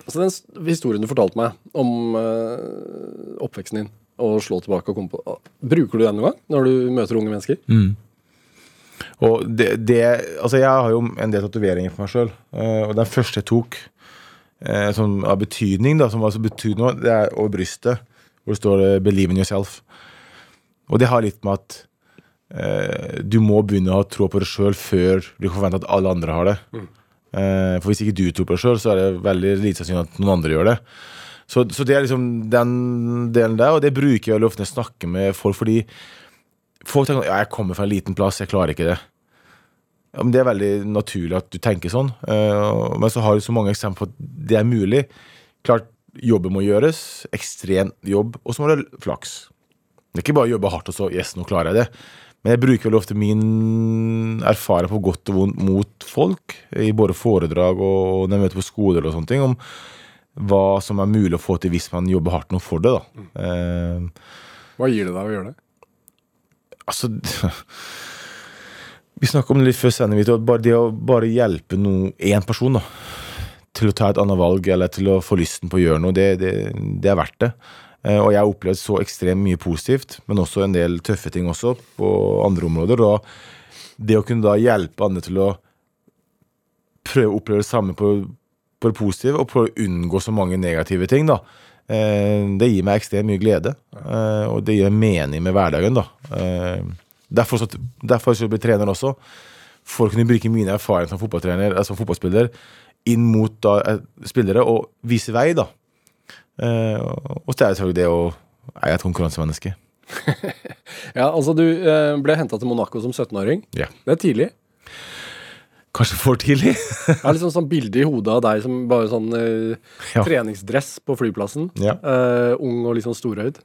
Altså Den historien du fortalte meg om uh, oppveksten din, og slå tilbake og komme på Bruker du den noen gang når du møter unge mennesker? Og det, det Altså, jeg har jo en del tatoveringer på meg sjøl, og den første jeg tok som av betydning, da, som var så betydende, noe, det er over brystet, hvor det står eh, 'Believe in yourself'. Og det har litt med at eh, du må begynne å ha tro på deg sjøl før du kan forvente at alle andre har det. Eh, for hvis ikke du tror på deg sjøl, så er det veldig lite sannsynlig at noen andre gjør det. Så, så det er liksom den delen der, og det bruker jeg veldig ofte når jeg snakker med folk, fordi folk tenker ja, jeg kommer fra en liten plass, jeg klarer ikke det. Ja, men Det er veldig naturlig at du tenker sånn, eh, men så har du så mange eksempler på at det er mulig. Klart, jobben må gjøres, ekstrem jobb, og så må det flaks. Det er ikke bare å jobbe hardt og så yes, nå klarer jeg det. Men jeg bruker veldig ofte min erfaring på godt og vondt mot folk, i både foredrag og når jeg møter på skoler og sånne ting, om hva som er mulig å få til hvis man jobber hardt nok for det. da. Eh, Hva gir det deg å gjøre det? Altså *laughs* Vi snakket om det litt før sending. Bare det å bare hjelpe én person da, til å ta et annet valg eller til å få lysten på å gjøre noe, det, det, det er verdt det. Eh, Og jeg har opplevd så ekstremt mye positivt, men også en del tøffe ting også på andre områder. Og det å kunne da hjelpe andre til å prøve å oppleve det samme på, på det positive, og prøve å unngå så mange negative ting, da. Eh, Det gir meg ekstremt mye glede, eh, og det gir mening med hverdagen, da. Derfor, så, derfor så blir jeg trener også. For å kunne bruke mine erfaringer som fotballtrener, altså fotballspiller inn mot da, eh, spillere, og vise vei, da. Eh, og så er det selvfølgelig det å Jeg er et konkurransemenneske. *laughs* Ja, altså Du eh, ble henta til Monaco som 17-åring. Ja. Det er tidlig. Kanskje for tidlig. *laughs* Jeg har liksom sånn bilde i hodet av deg som bare sånn eh, Ja. treningsdress på flyplassen. Ja. Eh, ung og liksom sånn storøyd.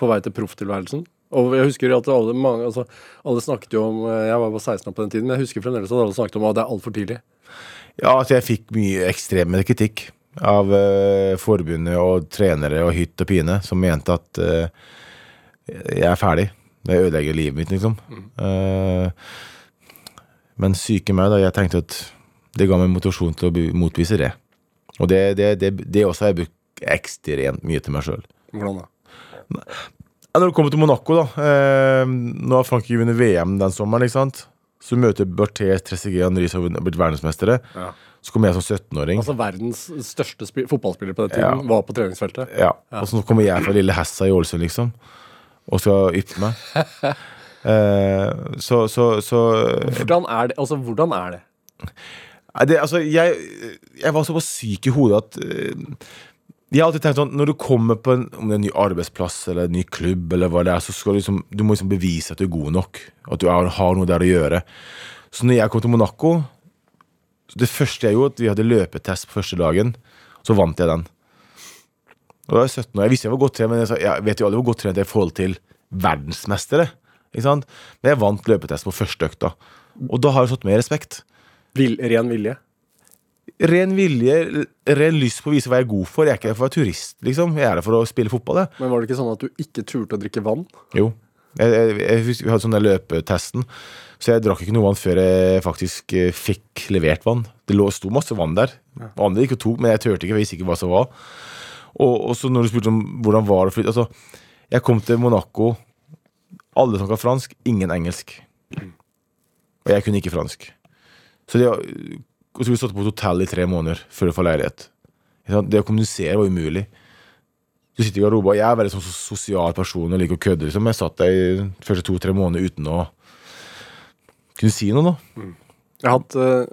På vei til profftilværelsen. Og jeg husker at alle, mange, altså, alle snakket jo om eh, Jeg var bare 16 år på den tiden, men jeg husker fremdeles at alle snakket om at det er altfor tidlig. Ja, altså jeg fikk mye ekstreme kritikk av uh, forbundet og trenere og hytt og pine som mente at uh, jeg er ferdig. Det ødelegger livet mitt, liksom. Eh, men syke meg, da. Jeg tenkte at det ga meg motivasjon til å motvise det. Og det, det, det, det også har jeg brukt ekstremt mye til meg sjøl. Hvordan da? Når det kommer til Monaco, da. Nå har Frankrike vunnet VM den sommeren. ikke sant? Så møter Berthez, Trezeguet og som har blitt verdensmestere. Ja. Så kommer jeg som 17-åring. Altså Verdens største fotballspiller på den Ja. tiden var på treningsfeltet. Ja, Og så kommer jeg fra lille Hessa i Ålesund, liksom. Og skal yppe meg. *laughs* Eh, så, så, så Hvordan er det? Altså, hvordan er det? Det, altså, jeg, jeg var såpass syk i hodet at eh, Jeg har alltid tenkt sånn Når du kommer på en, en ny arbeidsplass eller en ny klubb, eller hva det er, så skal du liksom Du må liksom bevise at du er god nok. At du er, har noe der å gjøre. Så når jeg kom til Monaco Det første jeg gjorde, at vi hadde løpetest på første dagen. Så vant jeg den. Og da var jeg 17 år. Jeg visste jeg var godt trent, men jeg, sa, jeg vet jo aldri hvor godt trent jeg er i forhold til verdensmestere. Ikke sant? Men jeg vant løpetest på første økta. Og da har jeg fått mer respekt. Vil, ren vilje? Ren vilje, ren lyst på å vise hva jeg er god for. Jeg er ikke der for å være turist, liksom. Jeg er der for å spille fotball, jeg. Men var det ikke sånn at du ikke turte å drikke vann? Jo. Jeg, jeg, jeg Vi hadde sånn der løpetesten, så jeg drakk ikke noe vann før jeg faktisk eh, fikk levert vann. Det lå, sto masse vann der. Og andre gikk og tok, men jeg turte ikke, for jeg visste ikke hva som var. Og, og så når du spurte om hvordan var det å flytte Altså, jeg kom til Monaco. Alle snakka fransk, ingen engelsk. Og jeg kunne ikke fransk. Så det, og så vi satt på et hotell i tre måneder før du får leilighet. Det å kommunisere var umulig. Du sitter i garderoben, jeg er veldig sånn sosial person og liker å kødde. Liksom. Jeg satt der i første to-tre måneder uten å kunne si noe, da. Jeg har hatt uh,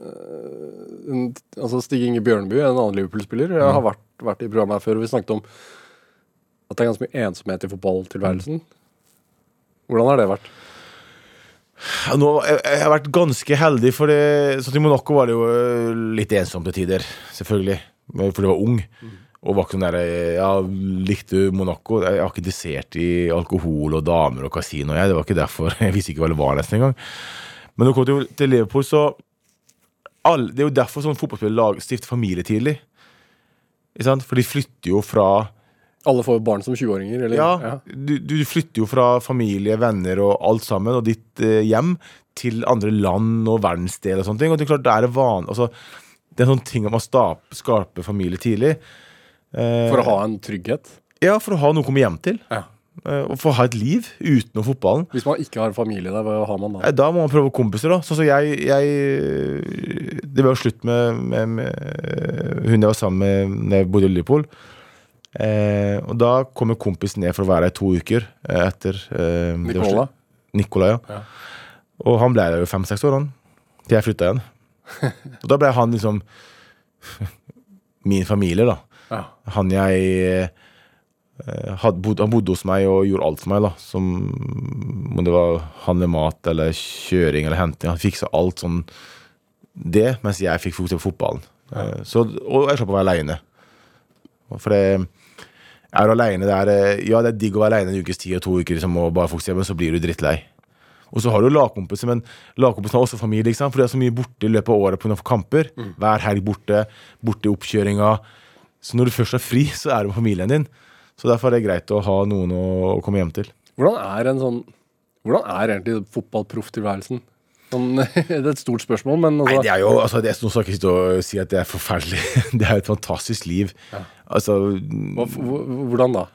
en, altså Stig Inge Bjørneby, en annen Liverpool-spiller. Jeg har vært, vært i programmet her før, vi snakket om at det er ganske mye ensomhet i fotballtilværelsen. Hvordan har det vært? Nå, jeg, jeg har vært ganske heldig, for sånn i Monaco var det jo øh, litt ensomt til tider. Selvfølgelig. Fordi jeg var ung. Og var ikke sånn der, ja, Likte du Monaco? Jeg har ikke interessert i alkohol og damer og kasino. Jeg. Det var ikke derfor. *laughs* Jeg visste ikke hva det var nesten engang. Men når du kom til, Liverpool, så all, Det er jo derfor sånn fotballspillere stifter familie tidlig. For de flytter jo fra Alle får barn som 20-åringer? Ja. ja, Du, du flytter jo fra familie, venner og alt sammen, og ditt eh, hjem, til andre land og verdensdeler og sånne ting. Og det er klart, det er van, altså, det er sånne ting at man stap, skaper familie tidlig. Eh, For å ha en trygghet? Ja, for å ha noe å komme hjem til. Ja. eh, Å ha et liv utenom fotballen. Hvis man ikke har familie der, hva har man da? Eh, Da må man prøve kompiser, da. Sånn som jeg, jeg Det var jo slutt med, med, med hun jeg var sammen med da jeg bodde i Liverpool. Eh, og da kom kompisen ned for å være her i to uker eh, etter eh, Nicola? Nicola, ja. Ja. Og han ble der jo fem-seks år, han. Til jeg flytta igjen. *laughs* og da ble han liksom *laughs* min familie, da. Ja. Han jeg eh, had, bod, Han bodde hos meg og gjorde alt for meg, da. Som om det var handle mat eller kjøring eller henting. Han fiksa alt sånn det, mens jeg fikk fokusere på fotballen. Eh, Så, og jeg slapp å være aleine. For det er aleine der eh, Ja, det er digg å være aleine en ukes tid og to uker liksom, og bare fokusere, men så blir du drittlei. Og så har du lagkompiser, men lagkompisene har også familie. Liksom. For det er så mye borte i løpet av året pga. kamper. Hver helg borte, borte i oppkjøringa. Så når du først er fri, så er du med familien din. Så derfor er det greit å ha noen å, å komme hjem til. Hvordan er en sånn Hvordan er egentlig fotballprofftilværelsen? Sånn, *laughs* det er et stort spørsmål, men Nei, altså, det er jo, altså, det er, Nå skal jeg ikke si at det er forferdelig. *laughs* Det er et fantastisk liv. Altså, hva, hvordan da?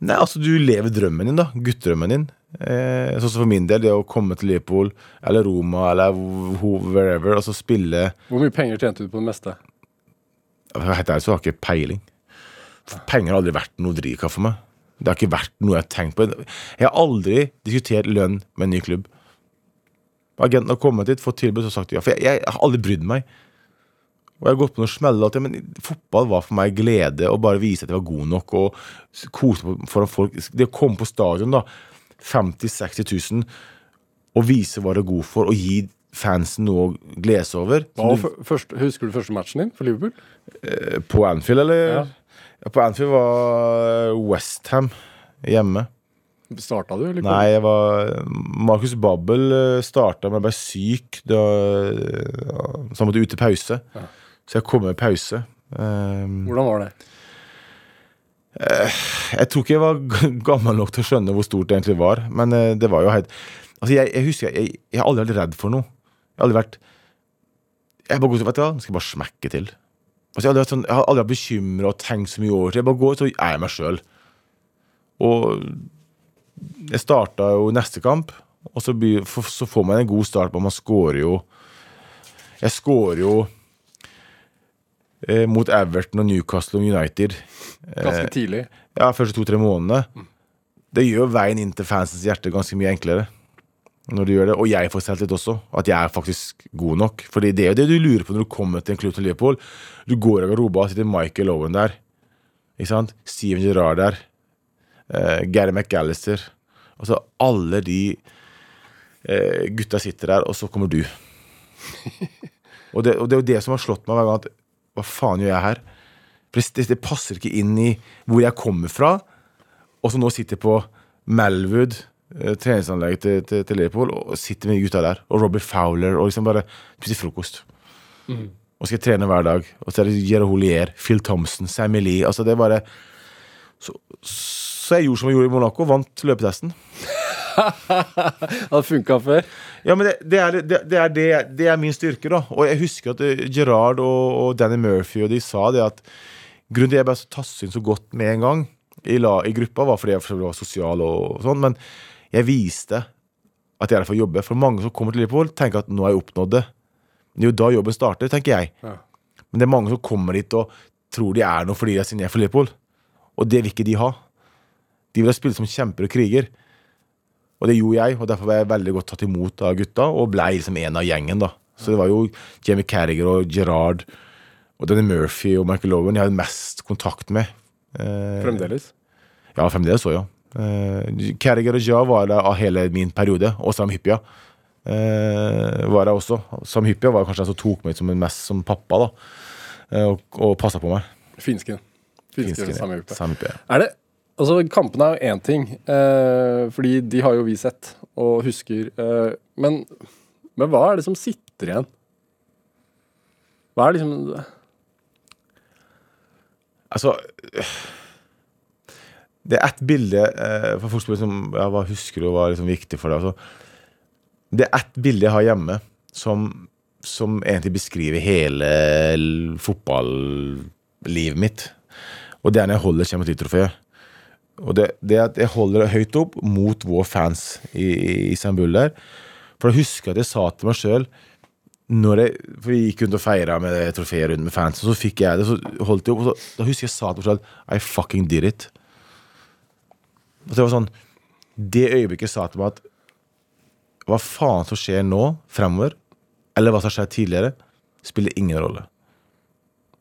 nei, altså, du lever drømmen din, da. Guttedrømmen din. Eh, sånn som for min del, det å komme til Liverpool eller Roma eller wherever, og så spille Hvor mye penger tjente du på det meste? Helt ærlig så har jeg ikke peiling. Penger har aldri vært noe drivkraft for meg. Det har ikke vært noe jeg har tenkt på. Jeg har aldri diskutert lønn med en ny klubb. Agenten har kommet dit, fått tilbud og sagt ja. For jeg, jeg har aldri brydd meg. Og jeg har gått på noen smeller. at Men fotball var for meg glede å bare vise at jeg var god nok og kose foran folk. Det å komme på stadion, da, 50 000-60 000, og vise hva du er god for, og gi fansen noe å glede seg over. Hva du- først, husker du første matchen din for Liverpool? på Anfield, eller? Ja. Ja. På Anfield var Westham hjemme. Starta du? Eller? Nei, jeg var Markus Babbel starta, men jeg ble syk. Da, så han måtte ut til pause. Ja. Så jeg kom med pause. Um, Hvordan var det? jeg tror ikke jeg var gammel nok til å skjønne hvor stort det egentlig var. Men eh, det var jo helt Altså, jeg, jeg husker jeg, jeg har aldri vært redd for noe. Jeg har aldri vært Jeg bare går til, vet du hva, nå skal jeg bare smekke til. Altså, jeg, har aldri vært sånn, jeg har aldri vært bekymra og tenkt så mye over det. Jeg bare går så er jeg meg sjøl. Og jeg starta jo neste kamp, og så, blir, så får man en god start på Man scorer jo Jeg scorer jo eh, mot Everton og Newcastle og United. Ganske tidlig. Ja, første to-tre månedene. Det gjør veien inn til fansens hjerte ganske mye enklere. Når du gjør det, Og jeg får selvtillit også. At jeg er faktisk god nok. Fordi det er jo det du lurer på når du kommer til en klubb til Liverpool. Du går i garderoben, sitter Michael Owen der. Ikke sant? Steven Gerrard der. Uh, Gary McAllister. Altså alle de uh, gutta sitter der, og så kommer du. *laughs* og, det, og det er jo det som har slått meg hver gang. at Hva faen gjør jeg her? For det, det, passer ikke inn i hvor jeg kommer fra. Og så nå sitter jeg på Melwood, eh, treningsanlegget til, til, til Liverpool, og sitter med de gutta der. Og Robbie Fowler, og liksom bare spiser frokost. Og skal trene hver dag. Og så er det Jere Holier, Phil Thompson, Sammy Lee. Altså det er bare Så, så jeg gjorde som jeg gjorde i Monaco, vant løpetesten. Det *laughs* hadde funka før. Ja, men det, det, er, det, er, det, er min styrke, da. Og jeg husker at eh, Gerard og, og Danny Murphy og de sa det at grunnen til at jeg ble så tasset inn så godt med en gang i, la, i gruppa, var fordi jeg var sosial og, sånn, men jeg viste at jeg er der for å jobbe. For mange som kommer til Liverpool, tenker at nå har jeg oppnådd det. Det er jo da jobben starter, tenker jeg. Ja. Men det er mange som kommer dit og tror de er noe fordi de er signert for Liverpool. Og det vil ikke de ha. De ville spille som kjemper og kriger. Og det gjorde jeg, og derfor ble jeg veldig godt tatt imot av gutta, og ble liksom en av gjengen, da. Så det var jo Jamie Carriger og Gerard og Danny Murphy og Michael Owen jeg hadde mest kontakt med. Eh, Fremdeles. Ja, fremdeles òg, ja. Eh, Carriger og Ja var der av hele min periode, og Sam Hyppia eh, var der også. Sam Hyppia var kanskje den som tok meg som en mest som pappa, da, eh, og, og passa på meg. Finsken. Finsken, Finsken, ja. Sam Hyppia. Er det Altså, kampene er jo én ting, eh, fordi de har jo vi sett og husker. Eh, men, men hva er det som sitter igjen? Hva er liksom Altså Det er ett bilde eh, for folk som liksom, ja, Hva husker og hva er liksom viktig for deg? Altså, det er ett bilde jeg har hjemme som, som egentlig beskriver hele fotballivet mitt. Og det er når jeg holder Champions League-trofeet. Og det, det at jeg holder det høyt opp mot våre fans i, i Istanbul der. For jeg husker at jeg sa til meg sjøl når jeg, For vi gikk rundt og feira med trofeet rundt med fans, og så fikk jeg det. Så holdt jeg opp, og så, da husker jeg jeg sa til meg sjøl I fucking did it. Og det var sånn Det øyeblikket sa til meg at hva faen som skjer nå, fremover, eller hva som har skjedd tidligere, spiller ingen rolle.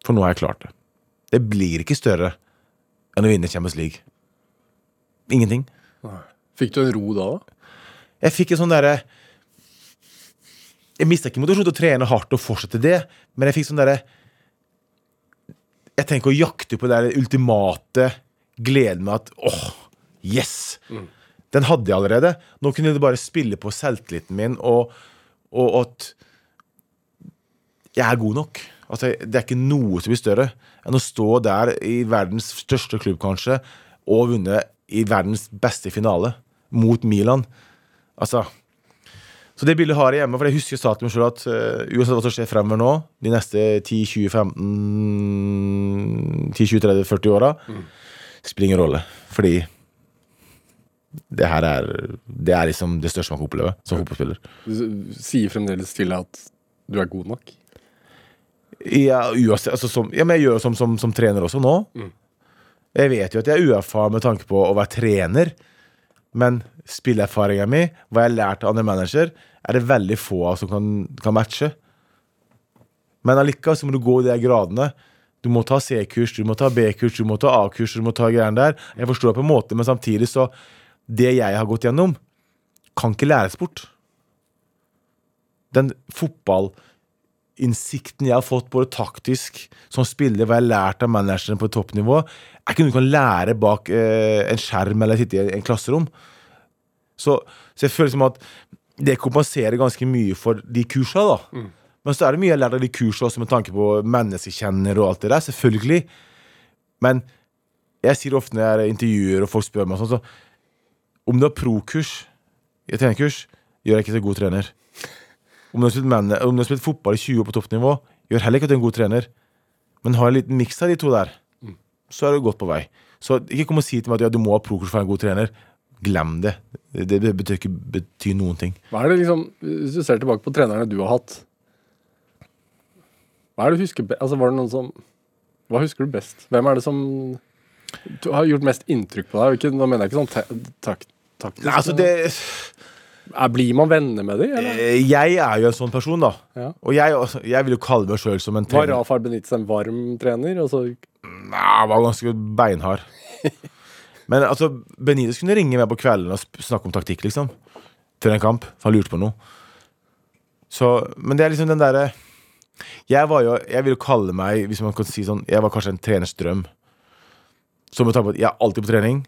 For nå har jeg klart det. Det blir ikke større enn å vinne Champions League. Ingenting. Fikk du en ro da? da? Jeg fikk en sånn derre Jeg mista ikke motivasjonen til å trene hardt og fortsette det, men jeg fikk sånn derre Jeg tenker å jakte på det der ultimate gleden med at åh, yes! Den hadde jeg allerede. Nå kunne det bare spille på selvtilliten min og, og at jeg er god nok. Altså, det er ikke noe som blir større enn å stå der i verdens største klubb, kanskje, og vunne i verdens beste finale mot Milan. Altså Så det bildet har jeg hjemme, for jeg husker staten selv at uh, uansett hva som skjer fremover nå, de neste 10-20-15 10-20-30-40 åra, spiller ingen rolle. Fordi det her er Det er liksom det største man kan oppleve som fotballspiller. Du sier fremdeles til deg at du er god nok? Ja, uansett, altså som, ja, men jeg gjør som, som, som trener også nå. Jeg vet jo at jeg er uerfaren med tanke på å være trener, men spilleerfaringa mi, hva jeg har lært av andre manager, er det veldig få av som kan, kan matche. Men allikevel så må du gå i de gradene. Du må ta C-kurs, du må ta B-kurs, du må ta A-kurs, du må ta greiene der. Jeg forstår det på en måte, men samtidig så Det jeg har gått gjennom, kan ikke læres bort. Den fotballinnsikten jeg har fått, både taktisk som spiller, hva jeg har lært av manageren på toppnivå, er ikke noe du kan lære bak eh, en skjerm eller sitte i en klasserom. Så, så jeg føler som at det kompenserer ganske mye for de kursa, da. Men så er det mye jeg har lært av de kursa også med tanke på menneskekjenner og alt det der, selvfølgelig. Men jeg sier ofte når jeg er intervjuer og folk spør meg sånn, så om du har pro-kurs i trenerkurs, gjør jeg ikke til god trener. Om du har spilt, manne- om du har spilt fotball i 20 år på toppnivå, gjør heller ikke at du er en god trener. Men har en liten miks av de to der, så er du godt på vei. Så ikke kom og si til meg at ja, du må ha pro-kurs for å være en god trener. Glem det. Det, det betyr ikke betyr noen ting. Hva er det liksom, Hvis du ser tilbake på trenerne du har hatt Hva er det du husker altså var det noen som Hva husker du best? Hvem er det som har gjort mest inntrykk på deg? Ikke, nå mener jeg ikke sånn takk. tak taktisk. Nei, altså det blir man venner med dem. Eh, Jeg er jo en sånn person, da. Ja. Og jeg, jeg vil jo kalle meg sjøl som en trener. Var. Rafael Benitez en varm trener? Altså? Nei, var ganske beinhard. *laughs* Men altså, Benitez kunne ringe meg på kvelden og snakke om taktikk, liksom. Til en kamp. For han lurte på noe. Så, men det er liksom den derre Jeg var jo Jeg vil jo kalle meg, hvis man kan si sånn, jeg var kanskje en treners drøm. Så med tanke på at jeg er alltid på trening,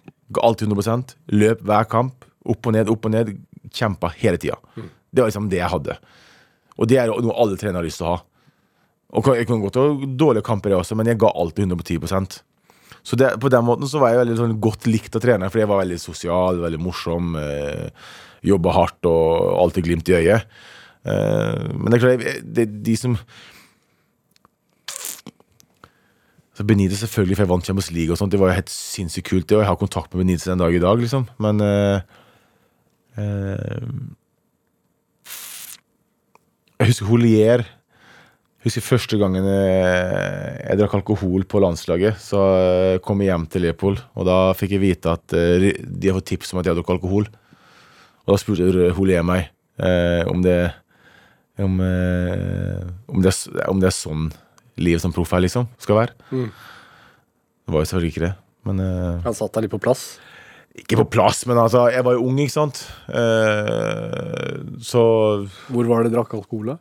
alltid 100% løp hver kamp. Opp og ned, opp og ned. Kjempa hele tida. Det var liksom det jeg hadde. Og det er noe alle trenere har lyst til å ha. Og jeg kunne godt ha dårlige kamper, jeg også, men jeg ga alltid 110% Så det, på den måten så var jeg veldig sånn godt likt av treneren, fordi jeg var veldig sosial, veldig morsom, eh, jobba hardt og alltid glimt i øyet. Eh, men det er klart, jeg- det, de som så Benitez selvfølgelig, for jeg vant Champions League og sånt. Det var jo helt sinnssykt kult, det, og jeg har kontakt med Benitez den dag i dag, liksom. Men eh, Jeg husker Holier. Jeg husker første gangen eh, jeg drakk alkohol på landslaget. Så jeg kom jeg hjem til Leopold, og da fikk jeg vite at eh, de har fått tips om at jeg drakk alkohol. Og da spurte Holier meg eh, om det om, eh, om, det, er om det er sånn livet som proff her, liksom, skal være. Det var jo selvfølgelig ikke det. Men eh, Han satt deg litt på plass. Ikke på plass, men altså, jeg var jo ung, ikke sant. Eh, så Hvor var det drakk alkohol? da?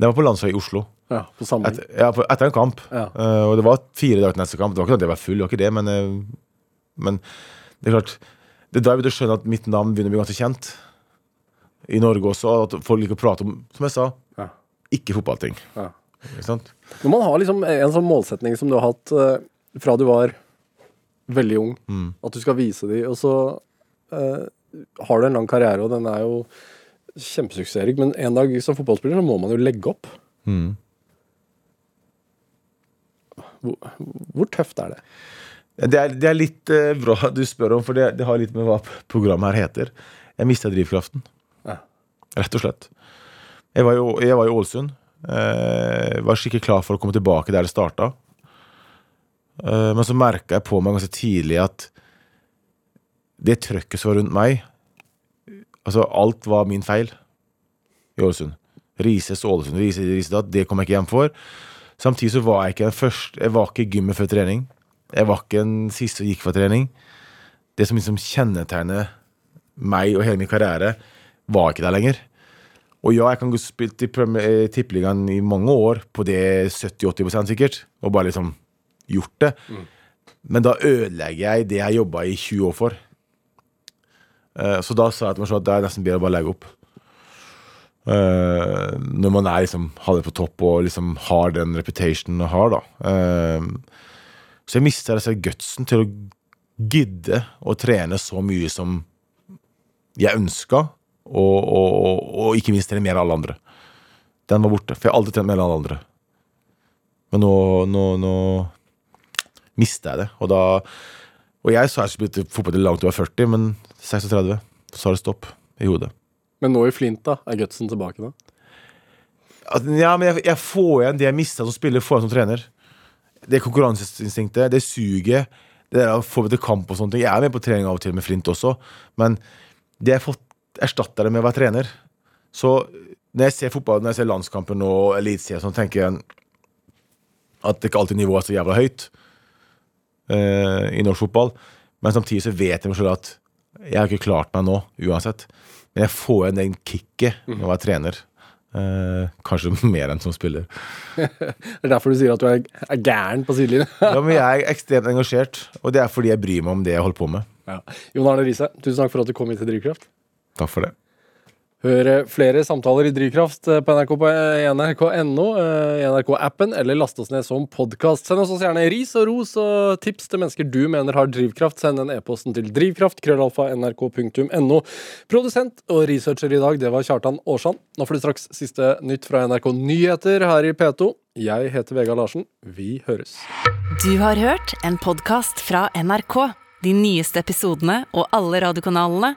Det var på landslaget i Oslo. Ja, på samme Et, ja, på, etter en kamp. Ja. Eh, og det var fire dager til neste kamp. Det var ikke at jeg var full, det var ikke det, men, eh, men det er klart Det er da jeg begynte å skjønne at mitt navn begynner å bli ganske kjent. I Norge også. At folk liker å prate om, som jeg sa, Ja. ikke fotballting. Ja. Ikke sant? Når man har liksom en sånn målsetning som du har hatt eh, fra du var veldig ung, at du skal vise dem, og så eh, har du en lang karriere, og den er jo kjempesuksessrik, men en dag som fotballspiller så må man jo legge opp. Mm. Hvor, hvor tøft er det? Det er, det er litt eh, bra du spør om, for det, det har litt med hva programmet her heter. Jeg mista drivkraften. Ja. Rett og slett. Jeg var, jo, jeg var i Ålesund. Eh, var skikkelig klar for å komme tilbake der det starta. Eh, men så merka jeg på meg ganske tidlig at det trøkket som var rundt meg Altså, alt var min feil i Ålesund. Rises Ålesund, Rises, datt. Det kom jeg ikke hjem for. Samtidig så var jeg ikke den første Jeg var ikke i gymmet før trening. Jeg var ikke den siste som gikk for trening. Det som liksom kjennetegner meg og hele min karriere, var ikke der lenger. Og ja, jeg kan gå spilt i eh, Tippeligaen i mange år på det 70-80% sikkert, og bare liksom gjort det. Men da ødelegger jeg det jeg jobba i 20 år for. Uh, Så da sa jeg til meg selv at det er nesten bedre å bare legge opp. Uh, når man er liksom har det på topp og liksom har den reputationen man har, da. Uh, så jeg mista altså gutsen til å gidde å trene så mye som jeg ønska, og, og, og, og ikke minst trene mer enn alle andre. Den var borte, for jeg har alltid trent mer enn alle andre. Men nå, nå, nå mista jeg det, og da Og jeg sa jeg skulle spille fotball til langt over 40, men 36, så har det stopp i hodet. Men nå i Flint, da? Er gutsen tilbake da? Ja, men jeg, jeg får igjen det jeg mista som spiller, får jeg som trener. Det konkurranseinstinktet, det suget, det der å få meg til kamp og sånne ting. Jeg er med på trening av og til med Flint også, men det jeg har fått erstatta det med å være trener. Så når jeg ser fotball, når jeg ser landskamper nå, og eliteserien, så tenker jeg at det ikke alltid nivået er så jævla høyt eh, i norsk fotball. Men samtidig så vet jeg meg selv at jeg har ikke klart meg nå, uansett. Men jeg får igjen den kicket når jeg er trener. Eh, kanskje *laughs* mer enn som spiller. *laughs* Det er derfor du sier at du er, er gæren på sidelinjen. *laughs* Ja, men jeg er ekstremt engasjert, og det er fordi jeg bryr meg om det jeg holder på med. ja. Jon Arne Riise, tusen takk for at du kom hit til Drivkraft. Takk for det. Hør eh, flere samtaler i Drivkraft eh, på NRK på eh, nrk.no, i NRK-appen, eller last oss ned som podkast. Send oss også gjerne ris og ros og tips til mennesker du mener har drivkraft. Send en e-posten til drivkraft, krøllalfa, nrk.no. Produsent og researcher i dag, det var Kjartan Aarsand. Nå får du straks siste nytt fra NRK Nyheter her i P2. Jeg heter Vegard Larsen. Vi høres. Du har hørt en podkast fra NRK. De nyeste episodene og alle radiokanalene